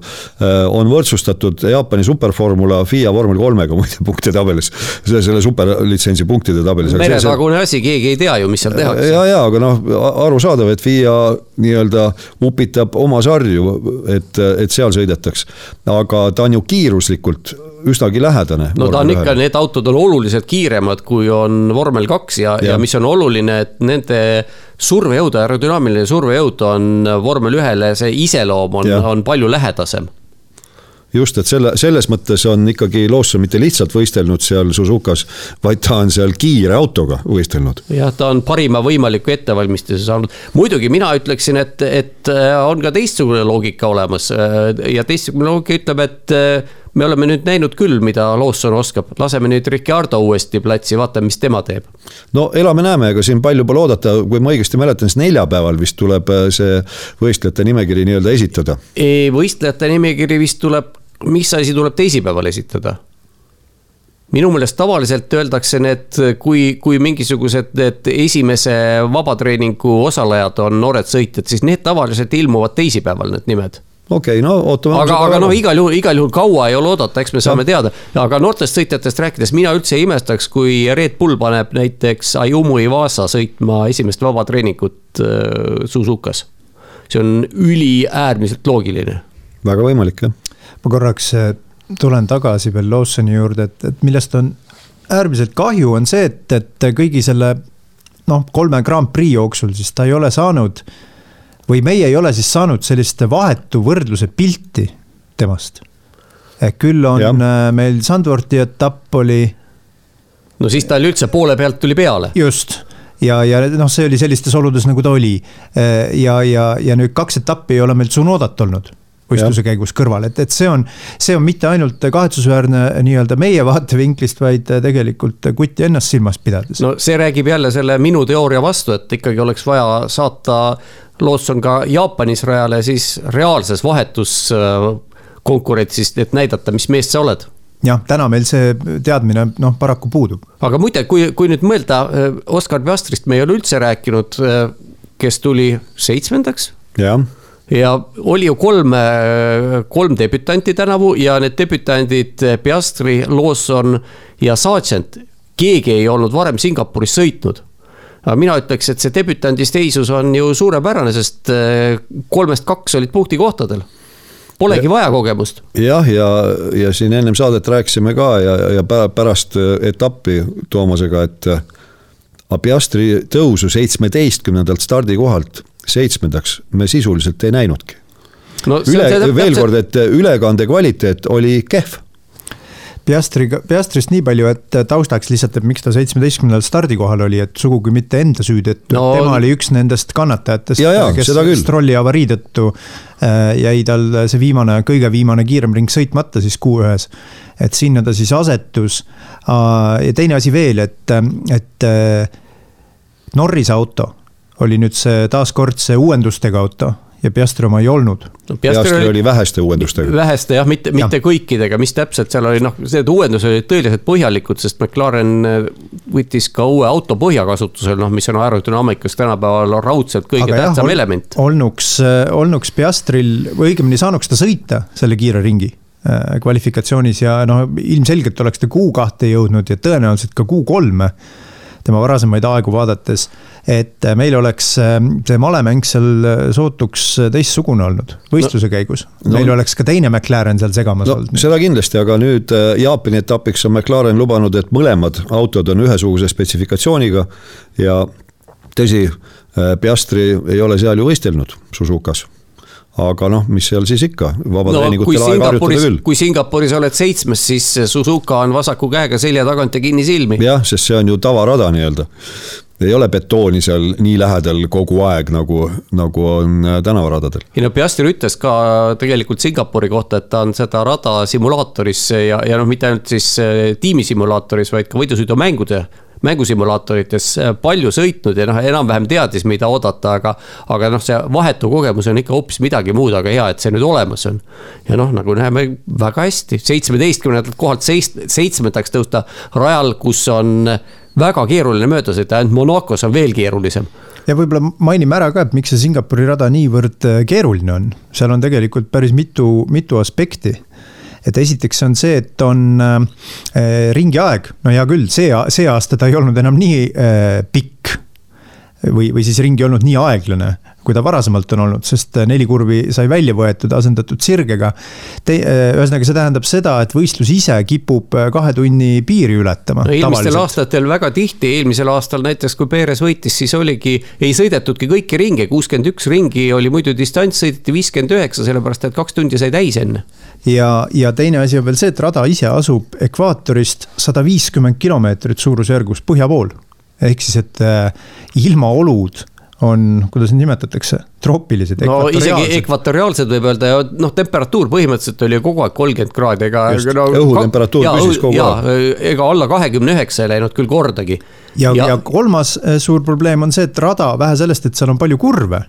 on võrdsustatud Jaapani superformula FIA vormel kolmega (laughs) muide punktide tabelis, selle, selle superlitsentsi punktide tabelis. meretagune asi, keegi ei tea ju, mis seal tehakse. ja, ja aga noh, arusaadav, et FIA nii-öelda upitab oma sarju, et, et seal sõidetaks. aga ta on ju kiiruslikult üsnagi lähedane. no ta on ikka, need autod on oluliselt kiiremad, kui on vormel kaks ja, ja., ja mis on oluline, et nende survejõud, aerodünaamiline survejõud on vormel ühele, see iseloom on, on palju lähedasem just, et selle, selles mõttes on ikkagi Lawson mitte lihtsalt võistelnud seal Suzukas, vaid ta on seal kiire autoga võistelnud. jah, ta on parima võimaliku ettevalmistuse saanud. muidugi mina ütleksin, et, et äh, on ka teistsugune loogika olemas äh, ja teistsugune loogika ütleb, et äh, me oleme nüüd näinud küll, mida Lawson oskab, laseme nüüd Ricardo uuesti platsi, vaatame, mis tema teeb. no elame-näeme, ega siin palju pole oodata, kui ma õigesti mäletan, siis neljapäeval vist tuleb see võistlejate nimekiri nii-öelda esitada. võistlejate nimekiri vist tuleb mis asi tuleb teisipäeval esitada? minu meelest tavaliselt öeldakse need, kui, kui mingisugused need esimese vabatreeningu osalejad on noored sõitjad, siis need tavaliselt ilmuvad teisipäeval, need nimed okei okay,, no ootame. aga, aga noh, igal juhul, igal juhul kaua ei ole oodata, eks me saame ja. teada. aga noortest sõitjatest rääkides, mina üldse ei imestaks, kui Red Bull paneb näiteks Ayumu Iwasa sõitma esimest vabatreeningut äh, Suzukas. see on üliäärmiselt loogiline. väga võimalik, jah ma korraks äh, tulen tagasi veel Lawsoni juurde, et, et millest on äärmiselt kahju, on see, et, et kõigi selle noh, kolme Grand Prix jooksul siis ta ei ole saanud või meie ei ole siis saanud sellist vahetu võrdluse pilti temast. küll on ja. Äh, meil Sandvorti etapp oli. no siis tal üldse poole pealt tuli peale. just ja, ja noh, see oli sellistes oludes, nagu ta oli. Äh, ja, ja, ja nüüd kaks etappi ei ole meil Tsunodat olnud võistluse käigus kõrval, et, et see on, see on mitte ainult kahetsusväärne nii-öelda meie vaatevinklist, vaid tegelikult Kuti ennast silmas pidades. no see räägib jälle selle minu teooria vastu, et ikkagi oleks vaja saata Lawson ka Jaapanis rajale siis reaalses vahetuskonkurentsis, et näidata, mis mees sa oled jah, täna meil see teadmine noh, paraku puudub. aga muide, kui, kui nüüd mõelda, Oskar Piastrist me ei ole üldse rääkinud, kes tuli seitsmendaks. jah ja oli ju kolm, kolm debütanti tänavu ja need debütandid Piastri, Lawson ja Sargent, keegi ei olnud varem Singapuris sõitnud aga mina ütleks, et see debütandi seisus on ju suurepärane, sest eh, kolmest kaks olid punktikohtadel. Polegi vaja kogemust. jah, ja, ja, ja siin ennem saadet rääkisime ka ja, ja pärast etappi Toomasega, et Piastri tõusu seitsmeteistkümnendalt stardikohalt seitsmendaks me sisuliselt ei näinudki no,. üle, veel kord, et ülekande kvaliteet oli kehv Piastri, Piastrist nii palju, et taustaks lihtsalt, et miks ta seitsmeteistkümnendal stardikohal oli, et sugugi mitte enda süüd, et no, tema oli üks nendest kannatajatest, kes Strolli avarii tõttu äh, jäi tal see viimane, kõige viimane kiirem ring sõitmata siis Q1-s. et sinna ta siis asetus. Äh, ja teine asi veel, et, et äh, Norrise auto oli nüüd see taaskord see uuendustega auto ja Piastri oma ei olnud no,. Piastri oli, oli väheste uuendustega. väheste jah, mitte, mitte ja. kõikidega, mis täpselt seal oli, noh, need uuendused olid tõeliselt põhjalikud, sest McLaren äh, võttis ka uue auto põhjakasutusele, noh, mis on aerodünaamikas tänapäeval raudselt kõige Aga tähtsam jah, element. olnuks, äh, olnuks Piastril, või õigemini saanuks ta sõita selle kiire ringi äh, kvalifikatsioonis ja noh, ilmselgelt oleks ta Q2 jõudnud ja tõenäoliselt ka Q3 tema varasemaid aegu vaadates. et meil oleks äh, see malemäng seal äh, sootuks teistsugune olnud võistluse no, käigus. meil no, oleks ka teine McLaren seal segamas no, olnud. seda kindlasti, aga nüüd äh, Jaapani etapiks on McLaren lubanud, et mõlemad autod on ühesuguse spetsifikatsiooniga ja tõsi, Piastri ei ole seal ju võistelnud Suzukas aga noh, mis seal siis ikka, vabatreeningutel no, aega harjutada küll. kui Singapuris oled seitsmes, siis Suzuka on vasaku käega selja tagant ja kinni silmi. jah, sest see on ju tavarada nii-öelda. ei ole betooni seal nii lähedal kogu aeg, nagu, nagu on äh, tänavaradadel. ei no Piastri ütles ka tegelikult Singapuri kohta, et ta on seda rada simulaatoris ja, ja noh, mitte ainult siis äh, tiimisimulaatoris, vaid ka võidusõidumängude mängusimulaatorites palju sõitnud ja noh, enam-vähem teadis, mida oodata, aga. aga noh, see vahetu kogemus on ikka hoopis midagi muud, aga hea, et see nüüd olemas on. ja noh, nagu näeme väga hästi, seitsmeteistkümnendalt kohalt seist-, seitsmendaks tõusta rajal, kus on väga keeruline mööda sõita, ainult Monacos on veel keerulisem ja võib-olla mainime ära ka, et miks see Singapuri rada niivõrd keeruline on, seal on tegelikult päris mitu, mitu aspekti et esiteks on see, et on äh, ringi aeg, no hea küll, see, see aasta ta ei olnud enam nii äh, pikk või, või siis ring ei olnud nii aeglane, kui ta varasemalt on olnud, sest neli kurvi sai välja võetud, asendatud sirgega. ühesõnaga, see tähendab seda, et võistlus ise kipub kahe tunni piiri ületama. no eelmistel aastatel väga tihti, eelmisel aastal näiteks, kui Perez võitis, siis oligi, ei sõidetudki kõiki ringe, kuuskümmend üks ringi oli muidu distants, sõideti viiskümmend üheksa, sellepärast et kaks tundi sai täis enne. ja, ja teine asi on veel see, et rada ise asub ekvaatorist sada viiskümmend kilomeetrit suurusjärgus põhja pool ehk siis, et äh, ilmaolud on, kuidas neid nimetatakse, troopilised. no isegi ekvatoriaalsed võib öelda ja noh, temperatuur põhimõtteliselt oli kogu aeg kolmkümmend kraadi, ega. No, õhutemperatuur püsis kogu aeg. ega alla kahekümne üheksa ei läinud küll kordagi. ja, ja, ja kolmas äh, suur probleem on see, et rada, vähe sellest, et seal on palju kurve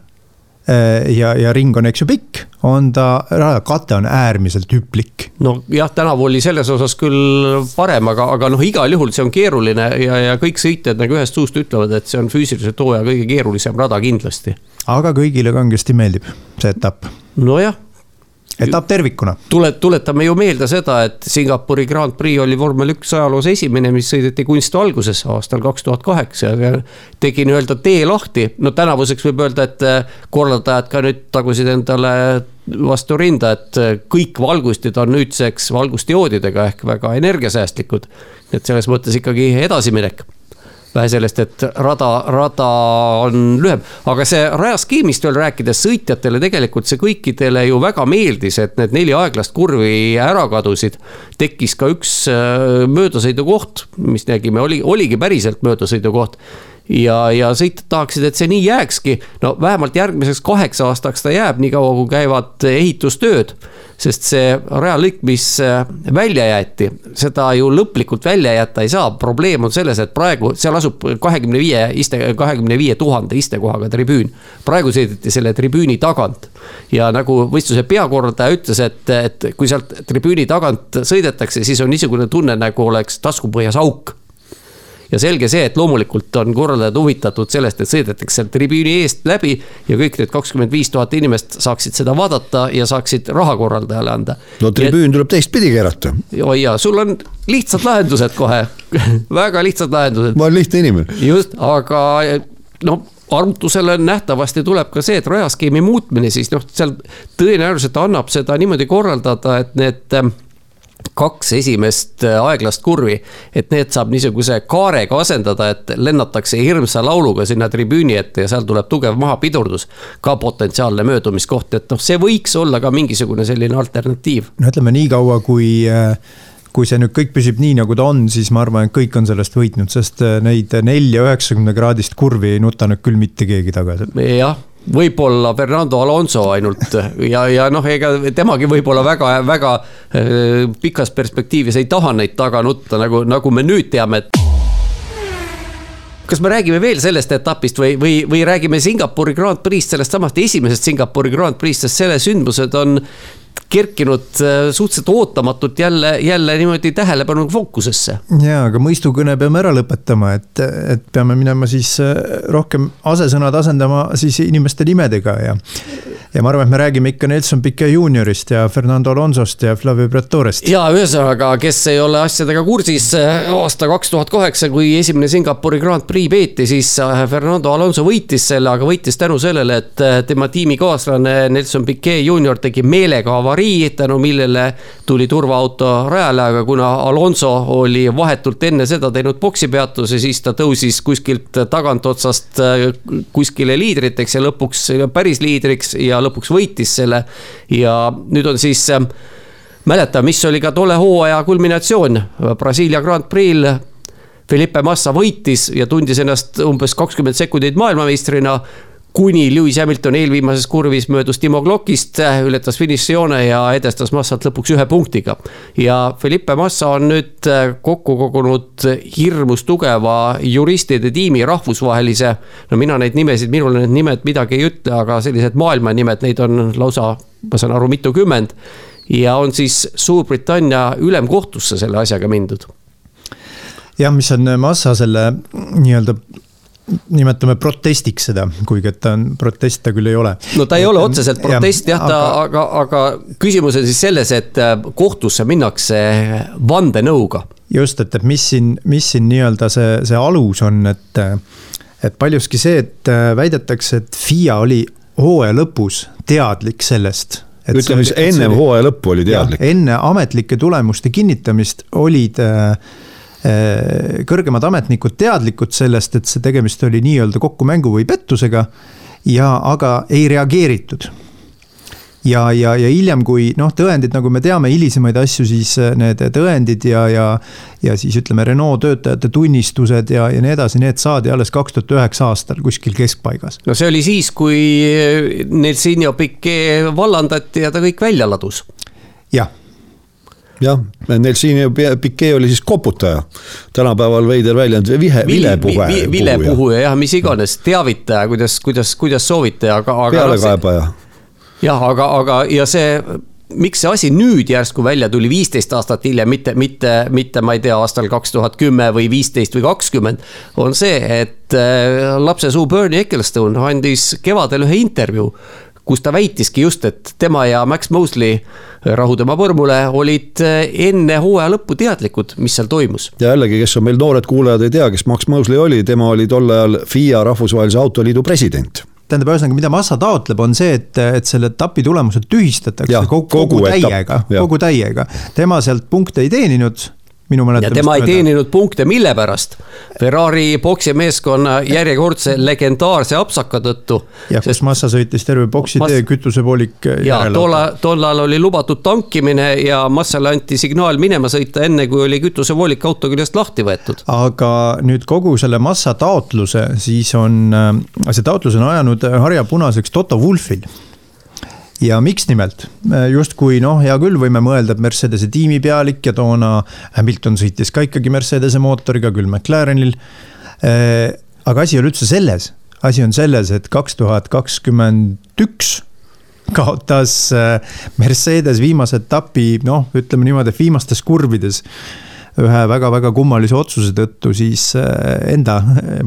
ja, ja ring on, eks ju, pikk, on ta, kate on äärmiselt hüplik. nojah, tänavu oli selles osas küll parem, aga, aga noh, igal juhul see on keeruline ja, ja kõik sõitjad nagu ühest suust ütlevad, et see on füüsiliselt hooaja kõige keerulisem rada kindlasti. aga kõigile kangesti meeldib see etapp. nojah etapp tervikuna. tule, tuletame ju meelde seda, et Singapuri Grand Prix oli vormel üks ajaloos esimene, mis sõideti kunstvalguses aastal kaks tuhat kaheksa ja tegi nii-öelda tee lahti. no tänavuseks võib öelda, et äh, korraldajad ka nüüd tagusid endale vastu rinda, et äh, kõik valgustid on nüüdseks valgustioodidega ehk väga energiasäästlikud. et selles mõttes ikkagi edasiminek vähe sellest, et rada, rada on lühem, aga see rajaskeemist veel rääkides, sõitjatele tegelikult see kõikidele ju väga meeldis, et need neli aeglast kurvi ära kadusid. tekkis ka üks äh, möödasõidukoht, mis nägime, oli, oligi päriselt möödasõidukoht ja, ja sõitjad tahaksid, et see nii jääkski. no vähemalt järgmiseks kaheks aastaks ta jääb, niikaua kui käivad ehitustööd. Sest see rajalõik, mis äh, välja jäeti, seda ju lõplikult välja jätta ei saa. probleem on selles, et praegu seal asub kahekümne viie iste, kahekümne viie tuhande istekohaga tribüün. praegu sõideti selle tribüüni tagant ja nagu võistluse peakorraldaja ütles, et, et kui sealt tribüüni tagant sõidetakse, siis on niisugune tunne, nagu oleks taskupõhjas auk ja selge see, et loomulikult on korraldajad huvitatud sellest, et sõidetakse tribüüni eest läbi ja kõik need kakskümmend viis tuhat inimest saaksid seda vaadata ja saaksid raha korraldajale anda. no tribüün tuleb teistpidi keerata. oi jaa, sul on lihtsad lahendused kohe (laughs) väga lihtsad lahendused. ma olen lihtne inimene. just, aga no arvutusele nähtavasti tuleb ka see, et rajaskeemi muutmine siis noh, seal tõenäoliselt annab seda niimoodi korraldada, et need kaks esimest äh, aeglast kurvi, et need saab niisuguse kaarega asendada, et lennatakse hirmsa lauluga sinna tribüüni ette ja seal tuleb tugev mahapidurdus. ka potentsiaalne möödumiskoht, et noh, see võiks olla ka mingisugune selline alternatiiv. no ütleme niikaua, kui äh, kui see nüüd kõik püsib nii, nagu ta on, siis ma arvan, et kõik on sellest võitnud, sest äh, neid nelja üheksakümne kraadist kurvi ei nuta nüüd küll mitte keegi tagasi. jah võib-olla Fernando Alonso ainult ja, ja noh, ega temagi võib-olla väga, väga äh, pikas perspektiivis ei taha neid taga nutta, nagu, nagu me nüüd teame, kas me räägime veel sellest etapist või, või, või räägime Singapuri Grand Prix'st, sellest samast esimesest Singapuri Grand Prix'st, sest selle sündmused on kerkinud äh, suhteliselt ootamatult jälle, jälle niimoodi tähelepanu fookusesse. ja, aga mõistukõne peame ära lõpetama, et, et peame minema siis äh, rohkem asesõnad asendama siis inimeste nimedega ja ja ma arvan, et me räägime ikka Nelson Piquet juuniorist ja Fernando Alonsost ja Flavio Briatorest. ja ühesõnaga, kes ei ole asjadega kursis, aasta kaks tuhat kaheksa, kui esimene Singapuri Grand Prix peeti, siis äh, Fernando Alonso võitis selle, aga võitis tänu sellele, et äh, tema tiimikaaslane Nelson Piquet juunior tegi meelega avarii, tänu millele tuli turvaauto rajale, aga kuna Alonso oli vahetult enne seda teinud poksipeatuse, siis ta tõusis kuskilt tagantotsast äh, kuskile liidriteks ja lõpuks päris liidriks ja lõpuks võitis selle. ja nüüd on siis äh, mäleta, mis oli ka tolle hooaja kulminatsioon Brasiilia Grand Prix'l. Felipe Massa võitis ja tundis ennast umbes kakskümmend sekundit maailmameistrina kuni Lewis Hamilton eelviimases kurvis möödus Timo Glockist, ületas finišijoone ja edestas Massat lõpuks ühe punktiga. ja Felipe Massa on nüüd kokku kogunud hirmus tugeva juristide tiimi, rahvusvahelise. no mina neid nimesid, minule need nimed midagi ei ütle, aga sellised maailmanimed, neid on lausa, ma saan aru, mitukümmend. ja on siis Suurbritannia ülemkohtusse selle asjaga mindud jah, mis on Massa selle nii-öelda nimetame protestiks seda, kuigi et ta on, protest ta küll ei ole. no ta ei ole otseselt protest jah, ta, aga, aga, küsimus on siis selles, et äh, kohtusse minnakse vandenõuga. just, et, et mis siin, mis siin nii-öelda see, see alus on, et, et paljuski see, et äh, väidetakse, et FIA oli hooaja lõpus teadlik sellest ütleme siis ennem hooaja lõppu oli teadlik. enne ametlike tulemuste kinnitamist olid äh, kõrgemad ametnikud teadlikud sellest, et see tegemist oli nii-öelda kokkumängu või pettusega. ja aga ei reageeritud ja, ja, ja hiljem, kui noh, tõendid, nagu me teame, hilisemaid asju, siis äh, need tõendid ja, ja. ja siis ütleme, Renault töötajate tunnistused ja, ja nii edasi, need saadi alles kaks tuhat üheksa aastal kuskil keskpaigas. no see oli siis, kui Nelsinho Piquet vallandati ja ta kõik välja ladus. jah jah, Nelsinho Piquet oli siis koputaja, tänapäeval veider väljend, vihe, vilepuhe. vilepuhuja jah, mis iganes, teavitaja, kuidas, kuidas, kuidas soovite, aga, aga. pealekaebaja jah, aga, aga ja see miks see asi nüüd järsku välja tuli viisteist aastat hiljem, mitte, mitte, mitte ma ei tea, aastal kaks tuhat kümme või viisteist või kakskümmend. on see, et äh, lapse suu Bernie Ecclestone andis kevadel ühe intervjuu kus ta väitiski just, et tema ja Max Mosley, rahu tema põrmule, olid äh, enne hooaja lõppu teadlikud, mis seal toimus. ja jällegi, kes on meil noored kuulajad, ei tea, kes Max Mosley oli, tema oli tol ajal FIA rahvusvahelise autoliidu president tähendab, ühesõnaga, mida Massa taotleb, on see, et, et selle etapi tulemused tühistatakse kogu, kogu, kogu täiega, kogu täiega. tema sealt punkte ei teeninud minu mäletamist mööda. tema ei teeninud punkte, mille pärast? Ferrari poksimeeskonna järjekordse legendaarse apsaka tõttu. jah, kus Massa sõitis terve boksi Mass... tee, kütusepoolik. ja tolla, tollal oli lubatud tankimine ja Massale anti signaal minema sõita, enne kui oli kütusevoolik auto küljest lahti võetud. aga nüüd kogu selle Massa taotluse, siis on, äh, see taotlus on ajanud harjapunaseks Toto Wulfil ja miks nimelt, justkui noh, hea küll, võime mõelda, et Mercedese tiimipealik ja toona Hamilton sõitis ka ikkagi Mercedese mootoriga, küll McLarenil. aga asi ei ole üldse selles, asi on selles, et kaks tuhat kakskümmend üks kaotas Mercedes viimase etapi, noh, ütleme niimoodi, et viimastes kurvides ühe väga-väga kummalise otsuse tõttu siis äh, enda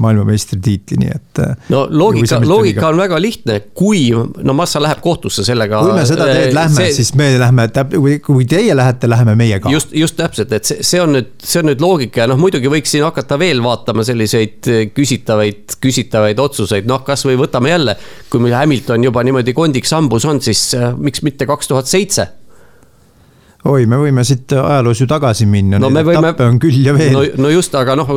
maailmameistritiitli, nii et. Äh, no loogika, loogika on väga lihtne, kui, no Massa läheb kohtusse sellega. kui me seda teed äh, lähme see..., siis me lähme, kui, kui teie lähete, läheme meie ka. just, just täpselt, et see, see on nüüd, see on nüüd loogika ja noh, muidugi võiks siin hakata veel vaatama selliseid küsitavaid, küsitavaid otsuseid, noh, kasvõi võtame jälle. kui meil Hamilton juba niimoodi kondiks hambus on, siis miks mitte kaks tuhat seitse oi, me võime siit ajaloos ju tagasi minna no,, neid võime... etappe on küll ja veel. no, no just, aga noh,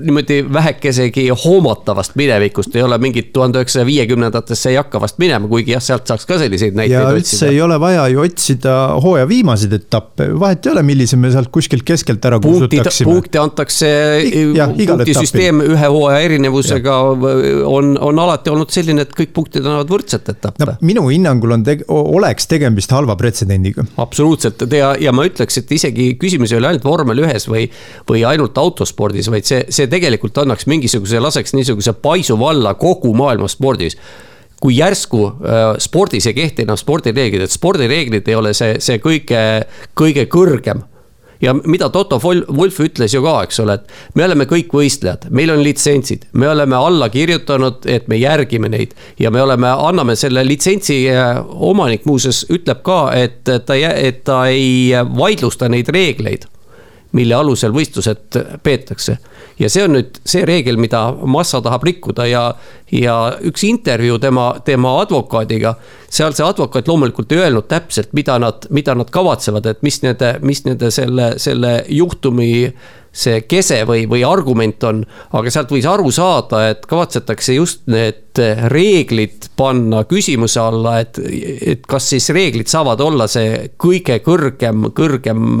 niimoodi vähekesegi hoomatavast minevikust ei ole mingit tuhande üheksasaja viiekümnendatesse ei hakka vast minema, kuigi jah, sealt saaks ka selliseid näiteid ja otsida. üldse ei ole vaja ju otsida hooaja viimaseid etappe, vahet ei ole, millise me sealt kuskilt keskelt ära kustutaksime. punkte antakse, punktisüsteem ühe hooaja erinevusega ja. on, on alati olnud selline, et kõik punktid annavad võrdset etappe no,. minu hinnangul on teg-, oleks tegemist halva pretsedendiga. absoluutselt, ja ja ma ütleks, et isegi küsimus ei ole ainult vormel ühes või, või ainult autospordis, vaid see, see tegelikult annaks mingisuguse, laseks niisuguse paisu valla kogu maailma spordis. kui järsku äh, spordis ei kehti enam spordireeglid, et spordireeglid ei ole see, see kõige, kõige kõrgem ja mida Toto Wolf ütles ju ka, eks ole, et me oleme kõik võistlejad, meil on litsentsid, me oleme alla kirjutanud, et me järgime neid. ja me oleme, anname selle litsentsi äh, omanik muuseas ütleb ka, et ta, et ta ei vaidlusta neid reegleid mille alusel võistlused peetakse. Ja see on nüüd see reegel, mida Massa tahab rikkuda ja, ja üks intervjuu tema, tema advokaadiga. seal see advokaat loomulikult ei öelnud täpselt, mida nad, mida nad kavatsevad, et mis nende, mis nende selle, selle juhtumi see kese või, või argument on, aga sealt võis aru saada, et kavatsetakse just need reeglid panna küsimuse alla, et, et kas siis reeglid saavad olla see kõige kõrgem, kõrgem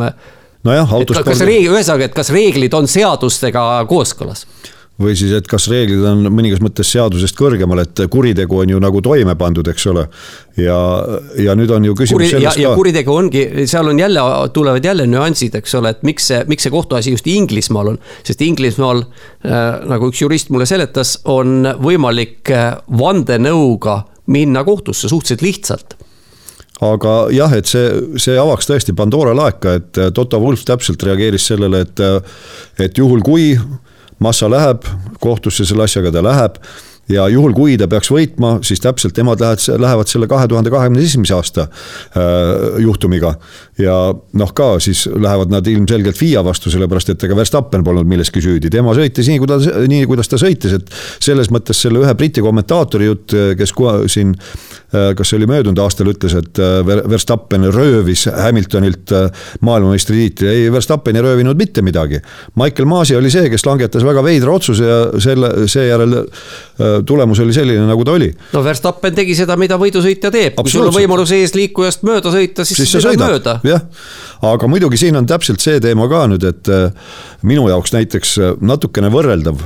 nojah, autospordis. kas reegel, ühesõnaga, et kas reeglid on seadustega kooskõlas? või siis, et kas reeglid on mõningas mõttes seadusest kõrgemal, et kuritegu on ju nagu toime pandud, eks ole. ja, ja nüüd on ju küsimus Kuri, selles ja, ka. kuritegu ongi, seal on jälle, tulevad jälle nüansid, eks ole, et miks see, miks see kohtuasi just Inglismaal on. sest Inglismaal äh,, nagu üks jurist mulle seletas, on võimalik äh, vandenõuga minna kohtusse suhteliselt lihtsalt aga jah, et see, see avaks tõesti Pandora laeka, et Toto Wolf täpselt reageeris sellele, et, et juhul kui Massa läheb kohtusse selle asjaga, ta läheb ja juhul, kui ta peaks võitma, siis täpselt nemad lähevad, lähevad selle kahe tuhande kahekümne esimese aasta äh, juhtumiga. ja noh, ka siis lähevad nad ilmselgelt FIA vastu, sellepärast et ega Verstappen polnud milleski süüdi, tema sõitis nii, kuidas, nii kuidas ta sõitis, et selles mõttes selle ühe Briti kommentaatori jutt, kes siin äh, kas see oli möödunud aastal, ütles, et äh, Verstappen röövis Hamiltonilt maailmameistritiitli, ei, Verstappen ei röövinud mitte midagi. Michael Masi oli see, kes langetas väga veidra otsuse ja selle, seejärel tulemus oli selline, nagu ta oli. no Verstappen tegi seda, mida võidusõitja teeb, kui sul on võimalus eesliikujast mööda sõita, siis, siis sa sõidad mööda. jah, aga muidugi siin on täpselt see teema ka nüüd, et äh, minu jaoks näiteks äh, natukene võrreldav,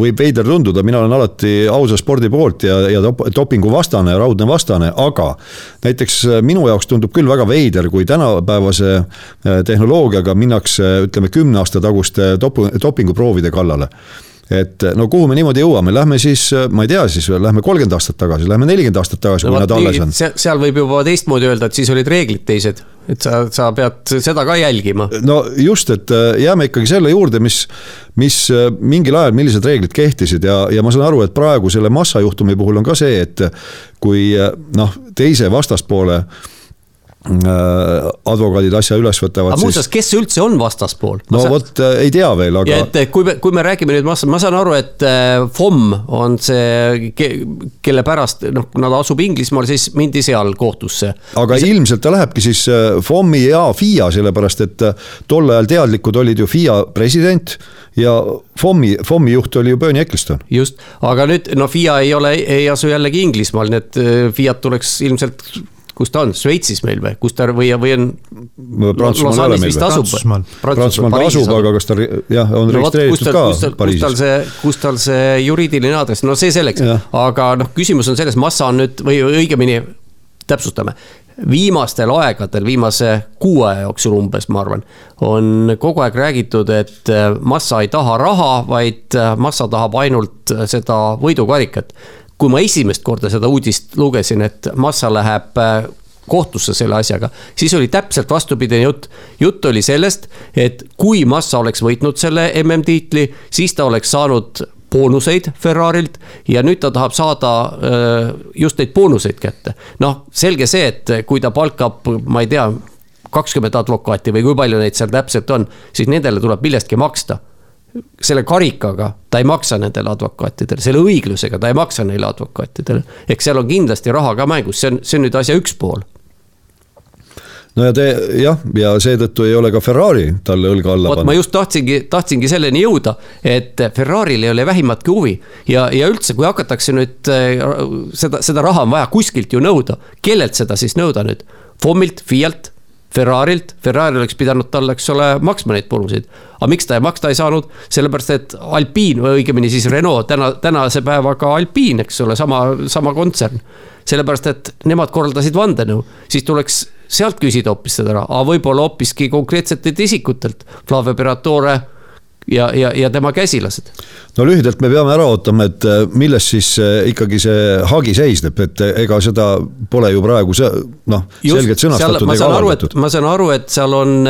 võib veider tunduda, mina olen alati ausa spordi poolt ja, ja dopingu vastane, raudne vastane, aga näiteks äh, minu jaoks tundub küll väga veider, kui tänapäevase tehnoloogiaga minnakse, ütleme, kümne aasta taguste dop-, dopinguproovide kallale et no kuhu me niimoodi jõuame, lähme siis, ma ei tea, siis lähme kolmkümmend aastat tagasi, lähme nelikümmend aastat tagasi no,, kui nad alles on. seal võib juba teistmoodi öelda, et siis olid reeglid teised, et sa, sa pead seda ka jälgima. no just, et jääme ikkagi selle juurde, mis, mis mingil ajal, millised reeglid kehtisid ja, ja ma saan aru, et praegu selle massajuhtumi puhul on ka see, et kui noh, teise vastaspoole Äh, advokaadid asja üles võtavad. aga muuseas, kes üldse on vastaspool? no saan... vot äh, ei tea veel, aga. et kui me, kui me räägime nüüd, ma saan aru, et äh, FOM on see ke,, kelle pärast noh, kuna ta asub Inglismaal, siis mindi seal kohtusse. aga mis... ilmselt ta lähebki siis FOM-i ja FIA, sellepärast et tol ajal teadlikud olid ju FIA president ja FOM-i, FOM-i juht oli ju Bernie Eccleston. just, aga nüüd no FIA ei ole, ei asu jällegi Inglismaal, nii et Fiat tuleks ilmselt kus ta on, Šveitsis meil või, kus ta või, või on? Prantsusmaal või? Prantsusmaal, ta asub, aga kas ta jah, on no, registreeritud ka Pariisis? kus tal see, kus tal see juriidiline aadress, no see selleks, aga noh, küsimus on selles, Massa on nüüd või õigemini täpsustame. Viimastel aegadel, viimase kuu aja jooksul umbes, ma arvan, on kogu aeg räägitud, et Massa ei taha raha, vaid Massa tahab ainult seda võidukarikat kui ma esimest korda seda uudist lugesin, et Massa läheb äh, kohtusse selle asjaga, siis oli täpselt vastupidine jutt. jutt oli sellest, et kui Massa oleks võitnud selle MM-tiitli, siis ta oleks saanud boonuseid Ferrari'lt ja nüüd ta tahab saada äh, just neid boonuseid kätte. noh, selge see, et kui ta palkab, ma ei tea, kakskümmend advokaati või kui palju neid seal täpselt on, siis nendele tuleb millestki maksta selle karikaga ta ei maksa nendele advokaatidele, selle õiglusega ta ei maksa neile advokaatidele. eks seal on kindlasti raha ka mängus, see on, see on nüüd asja üks pool. no ja te jah, ja seetõttu ei ole ka Ferrari talle õlga alla pannud. ma just tahtsingi, tahtsingi selleni jõuda, et Ferrari'l ei ole vähimatki huvi ja, ja üldse, kui hakatakse nüüd äh, seda, seda raha on vaja kuskilt ju nõuda, kellelt seda siis nõuda nüüd? FOM-ilt, FIAlt Ferrari'lt, Ferrari oleks pidanud talle, eks ole, maksma neid bonuseid. aga miks ta maksta ei saanud, sellepärast et Alpine või õigemini siis Renault täna, tänase päevaga Alpine, eks ole, sama, sama kontsern. sellepärast, et nemad korraldasid vandenõu, siis tuleks sealt küsida hoopis seda raha, aga võib-olla hoopiski konkreetsetelt isikutelt. Flavio Peratore ja, ja, ja tema käsilased. no lühidalt me peame ära ootama, et äh, milles siis äh, ikkagi see hagi seisneb, et äh, ega seda pole ju praegu see noh, selgelt sõnastatud ega avaldatud. ma saan aru, et seal on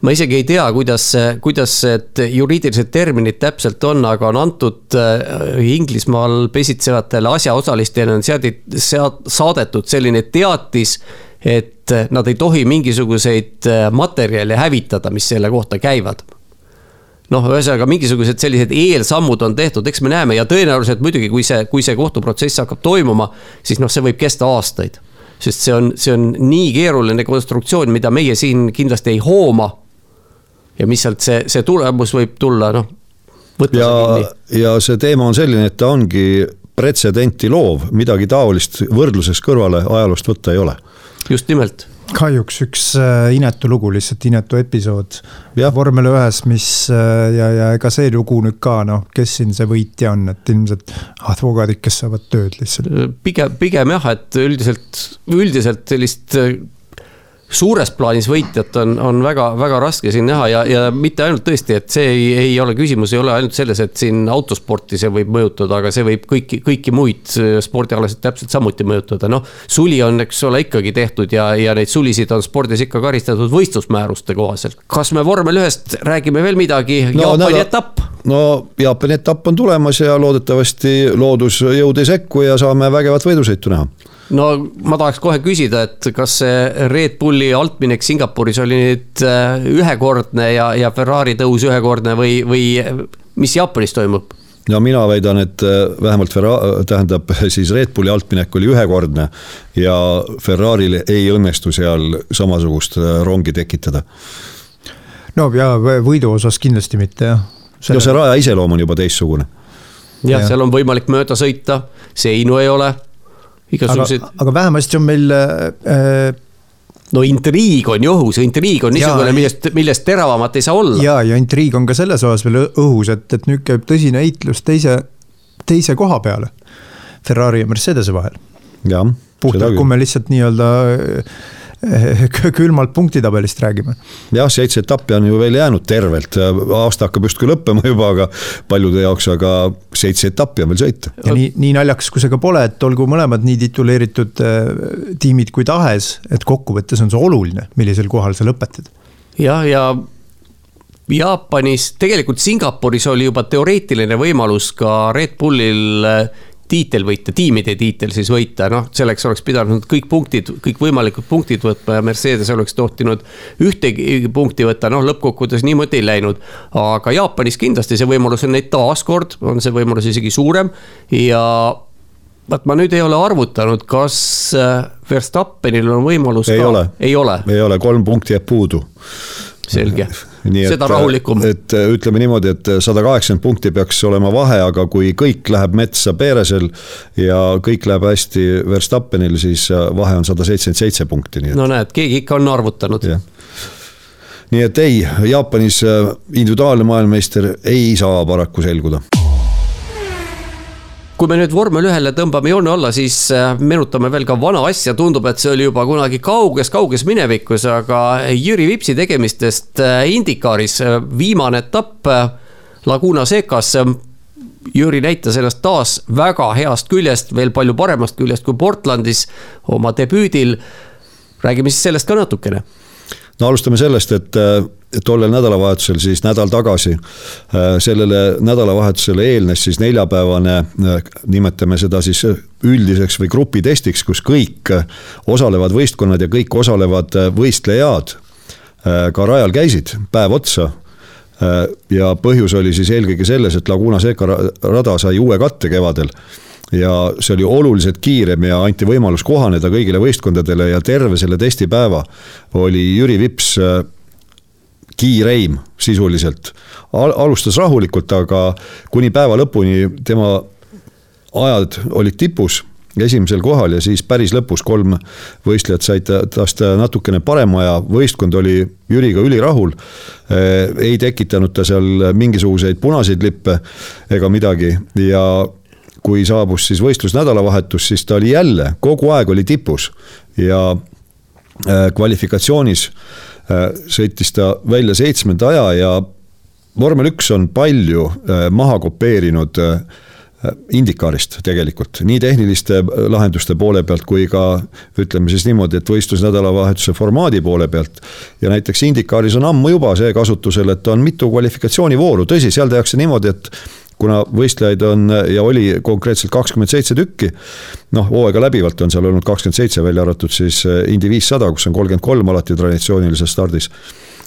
ma isegi ei tea, kuidas, kuidas need juriidilised terminid täpselt on, aga on antud Inglismaal pesitsevatele asjaosalistele on seadid, sead-, saadetud selline teatis, et nad ei tohi mingisuguseid materjale hävitada, mis selle kohta käivad noh, ühesõnaga mingisugused sellised eelsammud on tehtud, eks me näeme ja tõenäoliselt muidugi, kui see, kui see kohtuprotsess hakkab toimuma, siis noh, see võib kesta aastaid. sest see on, see on nii keeruline konstruktsioon, mida meie siin kindlasti ei hooma. ja mis sealt see, see tulemus võib tulla, noh. ja, ja see teema on selline, et ta ongi pretsedenti loov, midagi taolist võrdluses kõrvale ajaloost võtta ei ole. just nimelt kahjuks üks äh, inetu lugu, lihtsalt inetu episood. vormel ühes, mis äh, ja, ja ega see lugu nüüd ka noh, kes siin see võitja on, et ilmselt advokaadid, kes saavad tööd lihtsalt. pigem, pigem jah, et üldiselt, üldiselt sellist äh, suures plaanis võitjat on, on väga-väga raske siin näha ja, ja mitte ainult tõesti, et see ei, ei ole küsimus, ei ole ainult selles, et siin autosporti see võib mõjutada, aga see võib kõiki, kõiki muid spordialasid täpselt samuti mõjutada, noh. suli on, eks ole, ikkagi tehtud ja, ja neid sulisid on spordis ikka karistatud võistlusmääruste kohaselt. kas me vormel ühest räägime veel midagi no,, Jaapani no, etapp? no Jaapani etapp on tulemas ja loodetavasti loodusjõud ei sekku ja saame vägevat võidusõitu näha no ma tahaks kohe küsida, et kas see Red Bulli altminek Singapuris oli nüüd äh, ühekordne ja, ja Ferrari tõus ühekordne või, või mis Jaapanis toimub? no mina väidan, et äh, vähemalt Ferra-, tähendab (laughs) siis Red Bulli altminek oli ühekordne ja Ferrari'l ei õnnestu seal samasugust äh, rongi tekitada. no ja võidu osas kindlasti mitte jah. Selle... no see raja iseloom on juba teistsugune. jah ja., seal on võimalik mööda sõita, seinu ei ole igasuguseid. aga vähemasti on meil äh, no intriig on ju õhus, intriig on niisugune, millest, millest teravamat ei saa olla. ja, ja intriig on ka selles osas veel õhus, et, et nüüd käib tõsine heitlus teise, teise koha peale. Ferrari ja Mercedese vahel. puhtalt, kui me lihtsalt nii-öelda (laughs) külmalt punktitabelist räägime. jah, seitse etappi on ju veel jäänud tervelt, aasta hakkab justkui lõppema juba, aga paljude jaoks, aga seitse etappi on veel sõita. ja nii, nii naljakas, kui see ka pole, et olgu mõlemad nii tituleeritud äh, tiimid kui tahes, et kokkuvõttes on see oluline, millisel kohal sa lõpetad. jah, ja Jaapanis, tegelikult Singapuris oli juba teoreetiline võimalus ka Red Bullil äh, tiitel võita, tiimide tiitel siis võita, noh, selleks oleks pidanud kõik punktid, kõikvõimalikud punktid võtma ja Mercedes oleks tohtinud ühtegi punkti võtta, noh, lõppkokkuvõttes niimoodi ei läinud. aga Jaapanis kindlasti see võimalus on neid taaskord, on see võimalus isegi suurem ja vaat ma nüüd ei ole arvutanud, kas äh, Verstappenil on võimalus ei ka, ole, ei ole, ei ole, kolm punkti jääb puudu selge seda rahulikum. et ütleme niimoodi, et sada kaheksakümmend punkti peaks olema vahe, aga kui kõik läheb metsa Peresel ja kõik läheb hästi Verstappenil, siis vahe on sada seitsekümmend seitse punkti, nii et. no näed, keegi ikka on arvutanud. nii et ei, Jaapanis individuaalne maailmameister ei saa paraku selguda kui me nüüd vormel ühele tõmbame joone alla, siis äh, meenutame veel ka vana asja, tundub, et see oli juba kunagi kauges-kauges minevikus, aga Jüri Vipsi tegemistest äh, Indikaaris äh, viimane etapp Laguna Secas. Jüri näitas ennast taas väga heast küljest, veel palju paremast küljest kui Portlandis oma debüüdil. räägime siis sellest ka natukene no alustame sellest, et tollel nädalavahetusel siis nädal tagasi, äh, sellele nädalavahetusele eelnes siis neljapäevane, äh, nimetame seda siis üldiseks või grupitestiks, kus kõik osalevad võistkonnad ja kõik osalevad võistlejad ka rajal käisid päev otsa. Ja põhjus oli siis eelkõige selles, et Laguna Seca rada sai uue katte kevadel ja see oli oluliselt kiirem ja anti võimalus kohaneda kõigile võistkondadele ja terve selle testipäeva oli Jüri Vips kiireim sisuliselt. alustas rahulikult, aga kuni päeva lõpuni tema ajad olid tipus esimesel kohal ja siis päris lõpus kolm võistlejat said tast natukene parema aja, võistkond oli Jüriga ülirahul. ei tekitanud ta seal mingisuguseid punaseid lippe ega midagi ja kui saabus siis võistlusnädalavahetus, siis ta oli jälle kogu aeg oli tipus ja kvalifikatsioonis Äh, sõitis ta välja seitsmenda aja ja vormel üks on palju äh, maha kopeerinud äh, Indikaarist tegelikult, nii tehniliste lahenduste poole pealt kui ka ütleme siis niimoodi, et võistlusnädalavahetuse formaadi poole pealt. ja näiteks Indikaaris on ammu juba see kasutusel, et on mitu kvalifikatsioonivooru, tõsi, seal tehakse niimoodi, et kuna võistlejaid on ja oli konkreetselt kakskümmend seitse tükki. noh, hooaega läbivalt on seal olnud kakskümmend seitse, välja arvatud siis eh, Indy viissada, kus on kolmkümmend kolm alati traditsioonilises stardis.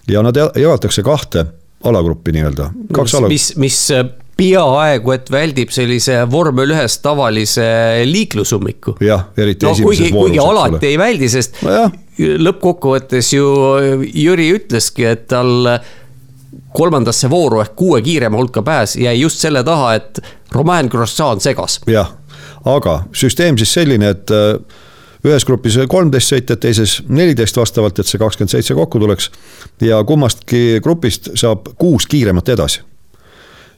ja nad jagatakse kahte alagruppi nii-öelda, kaks ala. mis, mis eh, peaaegu et väldib sellise vormel ühes tavalise liiklusummiku. jah, eriti no, esimeses kuigi, voorus. kuigi alati ei väldi, sest no, lõppkokkuvõttes ju Jüri ütleski, et tal kolmandasse vooru ehk kuue kiirema hulka pääs jäi just selle taha, et Romain Grosjean segas. jah, aga süsteem siis selline, et äh, ühes grupis kolmteist sõitjat, teises neliteist vastavalt, et see kakskümmend seitse kokku tuleks. ja kummastki grupist saab kuus kiiremat edasi.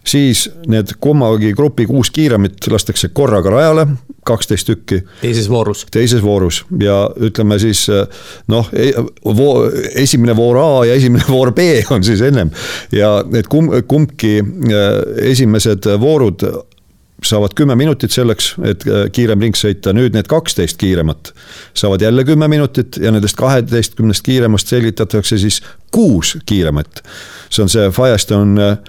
Siis need kummagi grupi kuus kiiremit lastakse korraga rajale, kaksteist tükki. teises voorus. teises voorus ja ütleme siis noh, esimene voor A ja esimene (laughs) voor B on siis ennem ja need kumb, kumbki esimesed voorud saavad kümme minutit selleks, et äh, kiirem ring sõita, nüüd need kaksteist kiiremat saavad jälle kümme minutit ja nendest kaheteistkümnest kiiremast selgitatakse siis kuus kiiremat. see on see Firestone äh,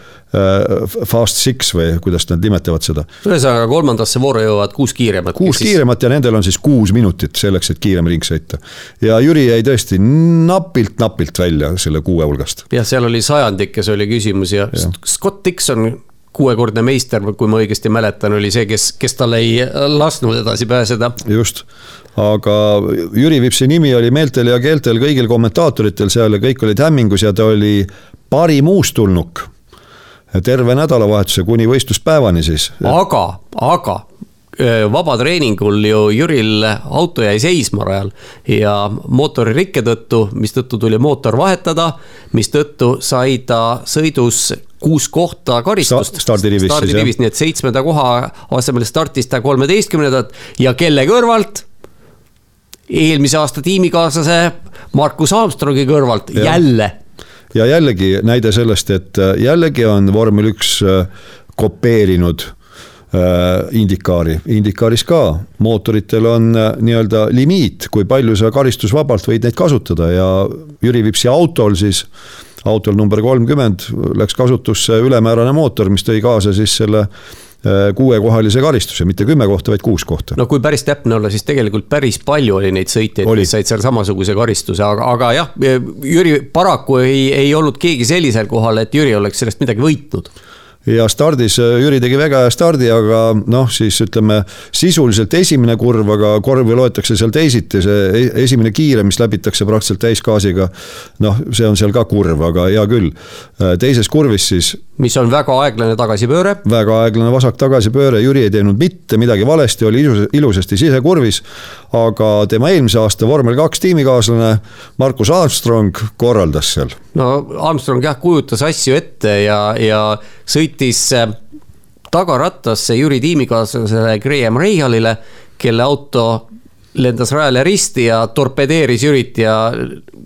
Fast Six või kuidas nad nimetavad seda. ühesõnaga kolmandasse vooru jõuavad kuus kiiremat. kuus siis... kiiremat ja nendel on siis kuus minutit selleks, et kiirem ring sõita. ja Jüri jäi tõesti napilt-napilt välja selle kuue hulgast. jah, seal oli sajandikes oli küsimus ja, ja. Scott Dixon kuuekordne meister, kui ma õigesti mäletan, oli see, kes, kes tal ei lasknud edasi pääseda. just, aga Jüri Vipsi nimi oli meeltel ja keeltel kõigil kommentaatoritel seal ja kõik olid hämmingus ja ta oli parim uustulnuk terve nädalavahetuse kuni võistluspäevani siis. aga, aga vabatreeningul ju Jüril auto jäi seisma rajal ja mootoririkke tõttu, mistõttu tuli mootor vahetada, mistõttu sai ta sõidus kuus kohta karistust stardirivis, stardirivis, nii et seitsmenda koha asemel startis ta kolmeteistkümnendat ja kelle kõrvalt? eelmise aasta tiimikaaslase Markus Armstrongi kõrvalt ja. jälle. ja jällegi näide sellest, et äh, jällegi on vormel üks äh, kopeerinud äh, Indikaari, Indikaaris ka mootoritel on nii-öelda limiit, kui palju sa karistusvabalt võid neid kasutada ja Jüri Vipsi autol siis autol number kolmkümmend läks kasutusse ülemäärane mootor, mis tõi kaasa siis selle äh, kuuekohalise karistuse, mitte kümme kohta, vaid kuus kohta. no kui päris täpne olla, siis tegelikult päris palju oli neid sõitjaid, kes said seal samasuguse karistuse, aga, aga jah, Jüri paraku ei, ei olnud keegi sellisel kohal, et Jüri oleks sellest midagi võitnud ja stardis äh, Jüri tegi väga hea stardi, aga noh, siis ütleme sisuliselt esimene kurv, aga korvi loetakse seal teisiti, see e-, esimene kiire, mis läbitakse praktiliselt täisgaasiga. noh, see on seal ka kurv, aga hea küll. Äh, teises kurvis siis. mis on väga aeglane tagasipööre. väga aeglane vasak tagasipööre, Jüri ei teinud mitte midagi valesti, oli ilus, ilusasti sisekurvis. Aga tema eelmise aasta vormel kaks tiimikaaslane Markus Armstrong korraldas seal. no Armstrong jah, kujutas asju ette ja, ja sõitis äh, tagarattasse Jüri tiimikaaslasele Graham Rahalile, kelle auto lendas rajale risti ja torpedeeris Jürit ja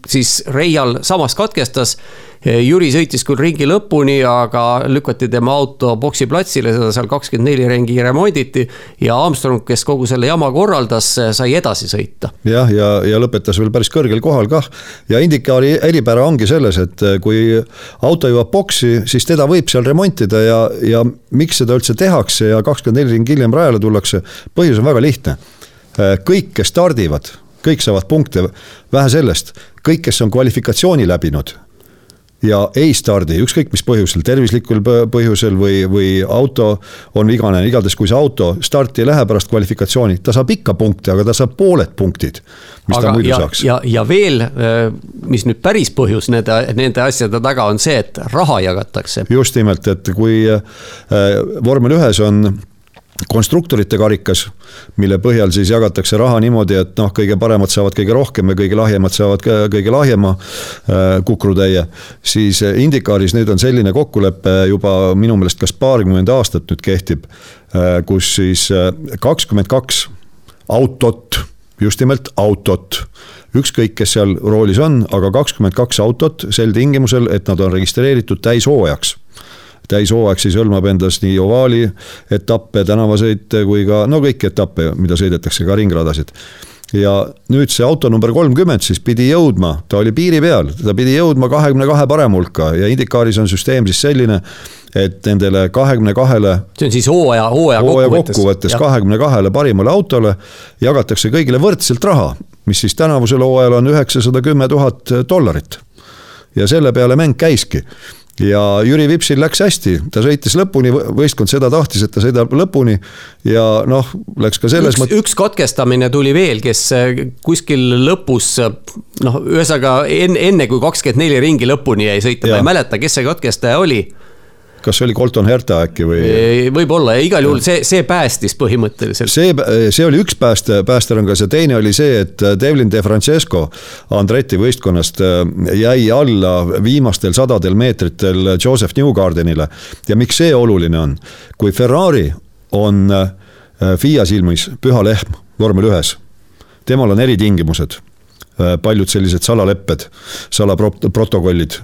siis Reial samas katkestas Jüri sõitis küll ringi lõpuni, aga lükati tema auto boksi platsile, seda seal kakskümmend neli ringi remonditi. ja Armstrong, kes kogu selle jama korraldas, sai edasi sõita. jah, ja, ja, ja lõpetas veel päris kõrgel kohal kah. ja Indikaari eripära ongi selles, et kui auto jõuab boksi, siis teda võib seal remontida ja, ja miks seda üldse tehakse ja kakskümmend neli ringi hiljem rajale tullakse. põhjus on väga lihtne. Kõik, kes stardivad kõik saavad punkte, vähe sellest, kõik, kes on kvalifikatsiooni läbinud ja ei stardi, ükskõik mis põhjusel, tervislikul põhjusel või, või auto on vigane, igatahes kui see auto starti ei lähe pärast kvalifikatsiooni, ta saab ikka punkte, aga ta saab pooled punktid, mis aga ta muidu ja, saaks. ja, ja veel, äh, mis nüüd päris põhjus nende, nende asjade taga on see, et raha jagatakse. just nimelt, et kui äh, vormel ühes on konstruktorite karikas, mille põhjal siis jagatakse raha niimoodi, et noh, kõige paremad saavad kõige rohkem ja kõige lahjemad saavad kõige lahjema äh, kukrutäie. siis äh, Indikaaris nüüd on selline kokkulepe juba minu meelest kas paarkümmend aastat nüüd kehtib, äh, kus siis kakskümmend kaks autot, just nimelt autot ükskõik, kes seal roolis on, aga kakskümmend kaks autot sel tingimusel, et nad on registreeritud täishooajaks täishooaeg siis hõlmab endas nii ovaali etappe, tänavasõite kui ka no kõiki etappe, mida sõidetakse, ka ringradasid ja nüüd see auto number kolmkümmend siis pidi jõudma, ta oli piiri peal, ta pidi jõudma kahekümne kahe parema hulka ja Indikaaris on süsteem siis selline, et nendele kahekümne kahele. see on siis hooaja, hooaja kokkuvõttes. kokkuvõttes kahekümne kahele parimale autole jagatakse kõigile võrdselt raha, mis siis tänavusel hooajal on üheksasada kümme tuhat dollarit. ja selle peale mäng käiski ja Jüri Vipsil läks hästi, ta sõitis lõpuni, võistkond seda tahtis, et ta sõidab lõpuni. ja noh, läks ka selles mõttes. üks katkestamine tuli veel, kes äh, kuskil lõpus noh, ühesõnaga enne, enne kui kakskümmend neli ringi lõpuni jäi sõita, ma ei mäleta, kes see katkestaja oli kas see oli Colton Herta äkki või? võib-olla ja igal juhul see, see päästis põhimõtteliselt. see, see oli üks pääste, päästerõngas ja teine oli see, et Devlin De Francesco Andretti võistkonnast äh, jäi alla viimastel sadadel meetritel Joseph Newgardenile. ja miks see oluline on, kui Ferrari on äh, FIA silmis püha lehm vormel ühes, temal on eritingimused äh, paljud sellised salalepped, salaprotokollid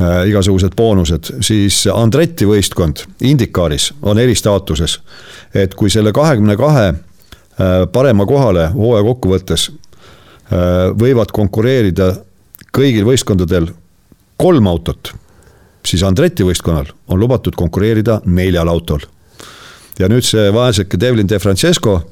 igasugused boonused, siis Andretti võistkond Indikaaris on eristaatuses. et kui selle kahekümne kahe äh, parema kohale hooaja kokkuvõttes äh, võivad konkureerida kõigil võistkondadel kolm autot, siis Andretti võistkonnal on lubatud konkureerida neljal autol. ja nüüd see vaeseke Devlin De Francesco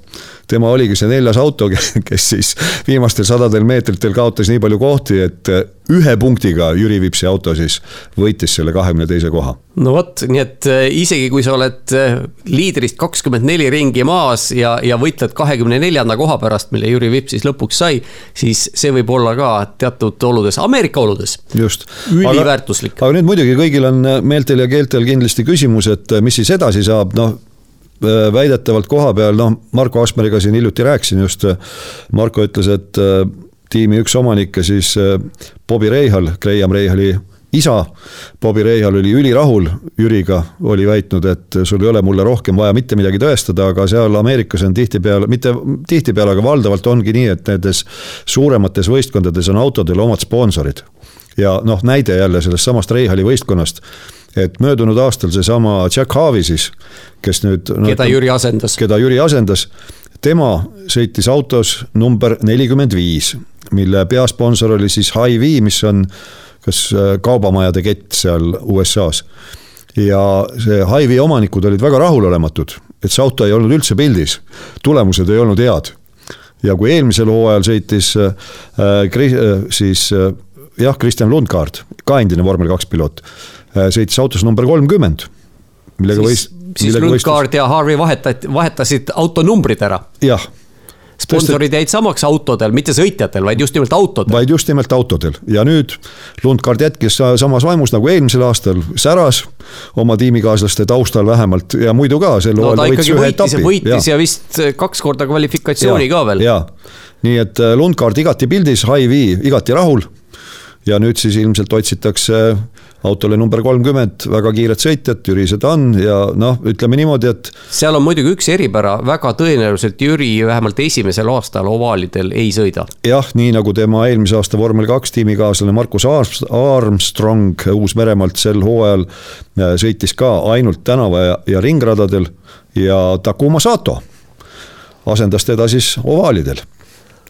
tema oligi see neljas auto, (laughs) kes siis viimastel sadadel meetritel kaotas nii palju kohti, et äh, ühe punktiga Jüri Vipsi auto siis võitis selle kahekümne teise koha. no vot, nii et äh, isegi kui sa oled äh, liidrist kakskümmend neli ringi maas ja, ja võitled kahekümne neljanda koha pärast, mille Jüri Vips siis lõpuks sai, siis see võib olla ka teatud oludes, Ameerika oludes. just. üliväärtuslik. aga nüüd muidugi kõigil on meeltel ja keeltel kindlasti küsimus, et mis siis edasi saab, noh väidetavalt koha peal, noh, Marko Asmeriga siin hiljuti rääkisin just, äh, Marko ütles, et äh, tiimi üks omanikke siis Bobby Reihal, Graham Reihali isa, Bobby Reihal oli ülirahul Jüriga, oli väitnud, et sul ei ole mulle rohkem vaja mitte midagi tõestada, aga seal Ameerikas on tihtipeale, mitte tihtipeale, aga valdavalt ongi nii, et nendes suuremates võistkondades on autodel omad sponsorid. ja noh, näide jälle sellest samast Reihali võistkonnast et möödunud aastal seesama Jack Harvey siis, kes nüüd no,. keda Jüri asendas. keda Jüri asendas, tema sõitis autos number nelikümmend viis, mille peasponsor oli siis Hy-Vee, mis on kas äh, kaubamajade kett seal USA-s. ja see Hy-Vee omanikud olid väga rahulolematud, et see auto ei olnud üldse pildis, tulemused ei olnud head ja kui eelmisel hooajal sõitis äh, äh, siis äh, jah, Kristjan Lundgaard, ka endine vormel kaks piloot Äh, sõitis autos number kolmkümmend, millega võis. siis Lundgaard ja Harvey vahetati, vahetasid auto numbrid ära. jah sponsorid jäid samaks autodel, mitte sõitjatel, vaid just nimelt autodel. vaid just nimelt autodel ja nüüd Lundgaard jätkis samas vaimus nagu eelmisel aastal, säras oma tiimikaaslaste taustal vähemalt ja muidu ka sel hooajal no, võitis ühe etapi. võitis ja. ja vist kaks korda kvalifikatsiooni ja, ka veel. ja, nii et äh, Lundgaard igati pildis, Hy-Vee igati rahul. ja nüüd siis ilmselt otsitakse autole number kolmkümmend, väga kiiret sõitjat, Jüri seda on ja noh, ütleme niimoodi, et. seal on muidugi üks eripära, väga tõenäoliselt Jüri vähemalt esimesel aastal ovaalidel ei sõida. jah, nii nagu tema eelmise aasta vormel kaks tiimikaaslane Markus Armstrong Uus-Meremaalt sel hooajal äh, sõitis ka ainult tänava ja, ja ringradadel ja Takuma Sato asendas teda siis ovaalidel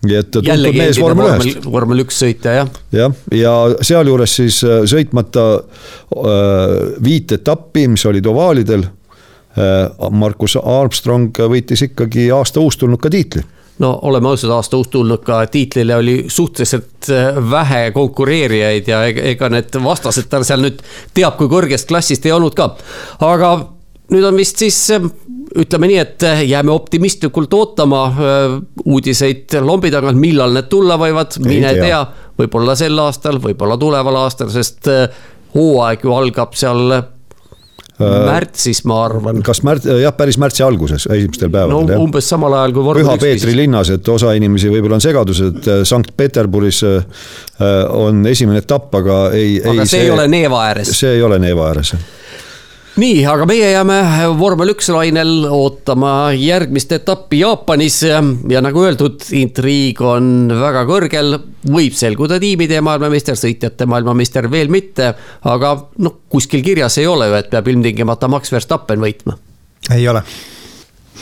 nii et tuntud mees vormel ühest. vormel üks sõitja, jah. jah, ja sealjuures siis äh, sõitmata äh, viit etappi, mis olid ovaalidel. Äh, Markus Armstrong võitis ikkagi aasta uustulnuka tiitli no oleme ausad, aasta uustulnuka tiitlile oli suhteliselt vähe konkureerijaid ja ega need vastased tal seal nüüd teab, kui kõrgest klassist ei olnud ka. aga nüüd on vist siis ütleme nii, et jääme optimistlikult ootama äh, uudiseid lombi tagant, millal need tulla võivad, mine tea, tea., võib-olla sel aastal, võib-olla tuleval aastal, sest äh, hooaeg ju algab seal äh, märtsis, ma arvan. kas märts, jah, päris märtsi alguses, esimestel päevadel no,. umbes samal ajal kui. Püha Peetri linnas, et osa inimesi võib-olla on segaduses, et Sankt-Peterburis on esimene etapp, aga ei. aga ei, see, see ei ole Neeva ääres. see ei ole Neeva ääres nii, aga meie jääme vormel üks lainel ootama järgmist etappi Jaapanis ja nagu öeldud, intriig on väga kõrgel. võib selguda tiimide maailmameister, sõitjate maailmameister veel mitte, aga noh, kuskil kirjas ei ole ju, et peab ilmtingimata Max Verstappen võitma. ei ole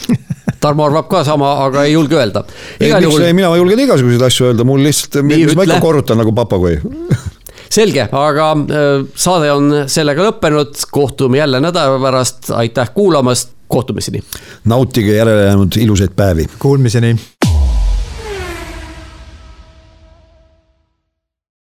(laughs) Tarmo arvab ka sama, aga ei julge öelda. ei, miks juhul... mina julgen igasuguseid asju öelda, mul lihtsalt, mis ma ikka korrutan nagu papagoi selge, aga äh, saade on sellega lõppenud, kohtume jälle nädala pärast, aitäh kuulamast, kohtumiseni. nautige järelejäänud ilusaid päevi. Kuulmiseni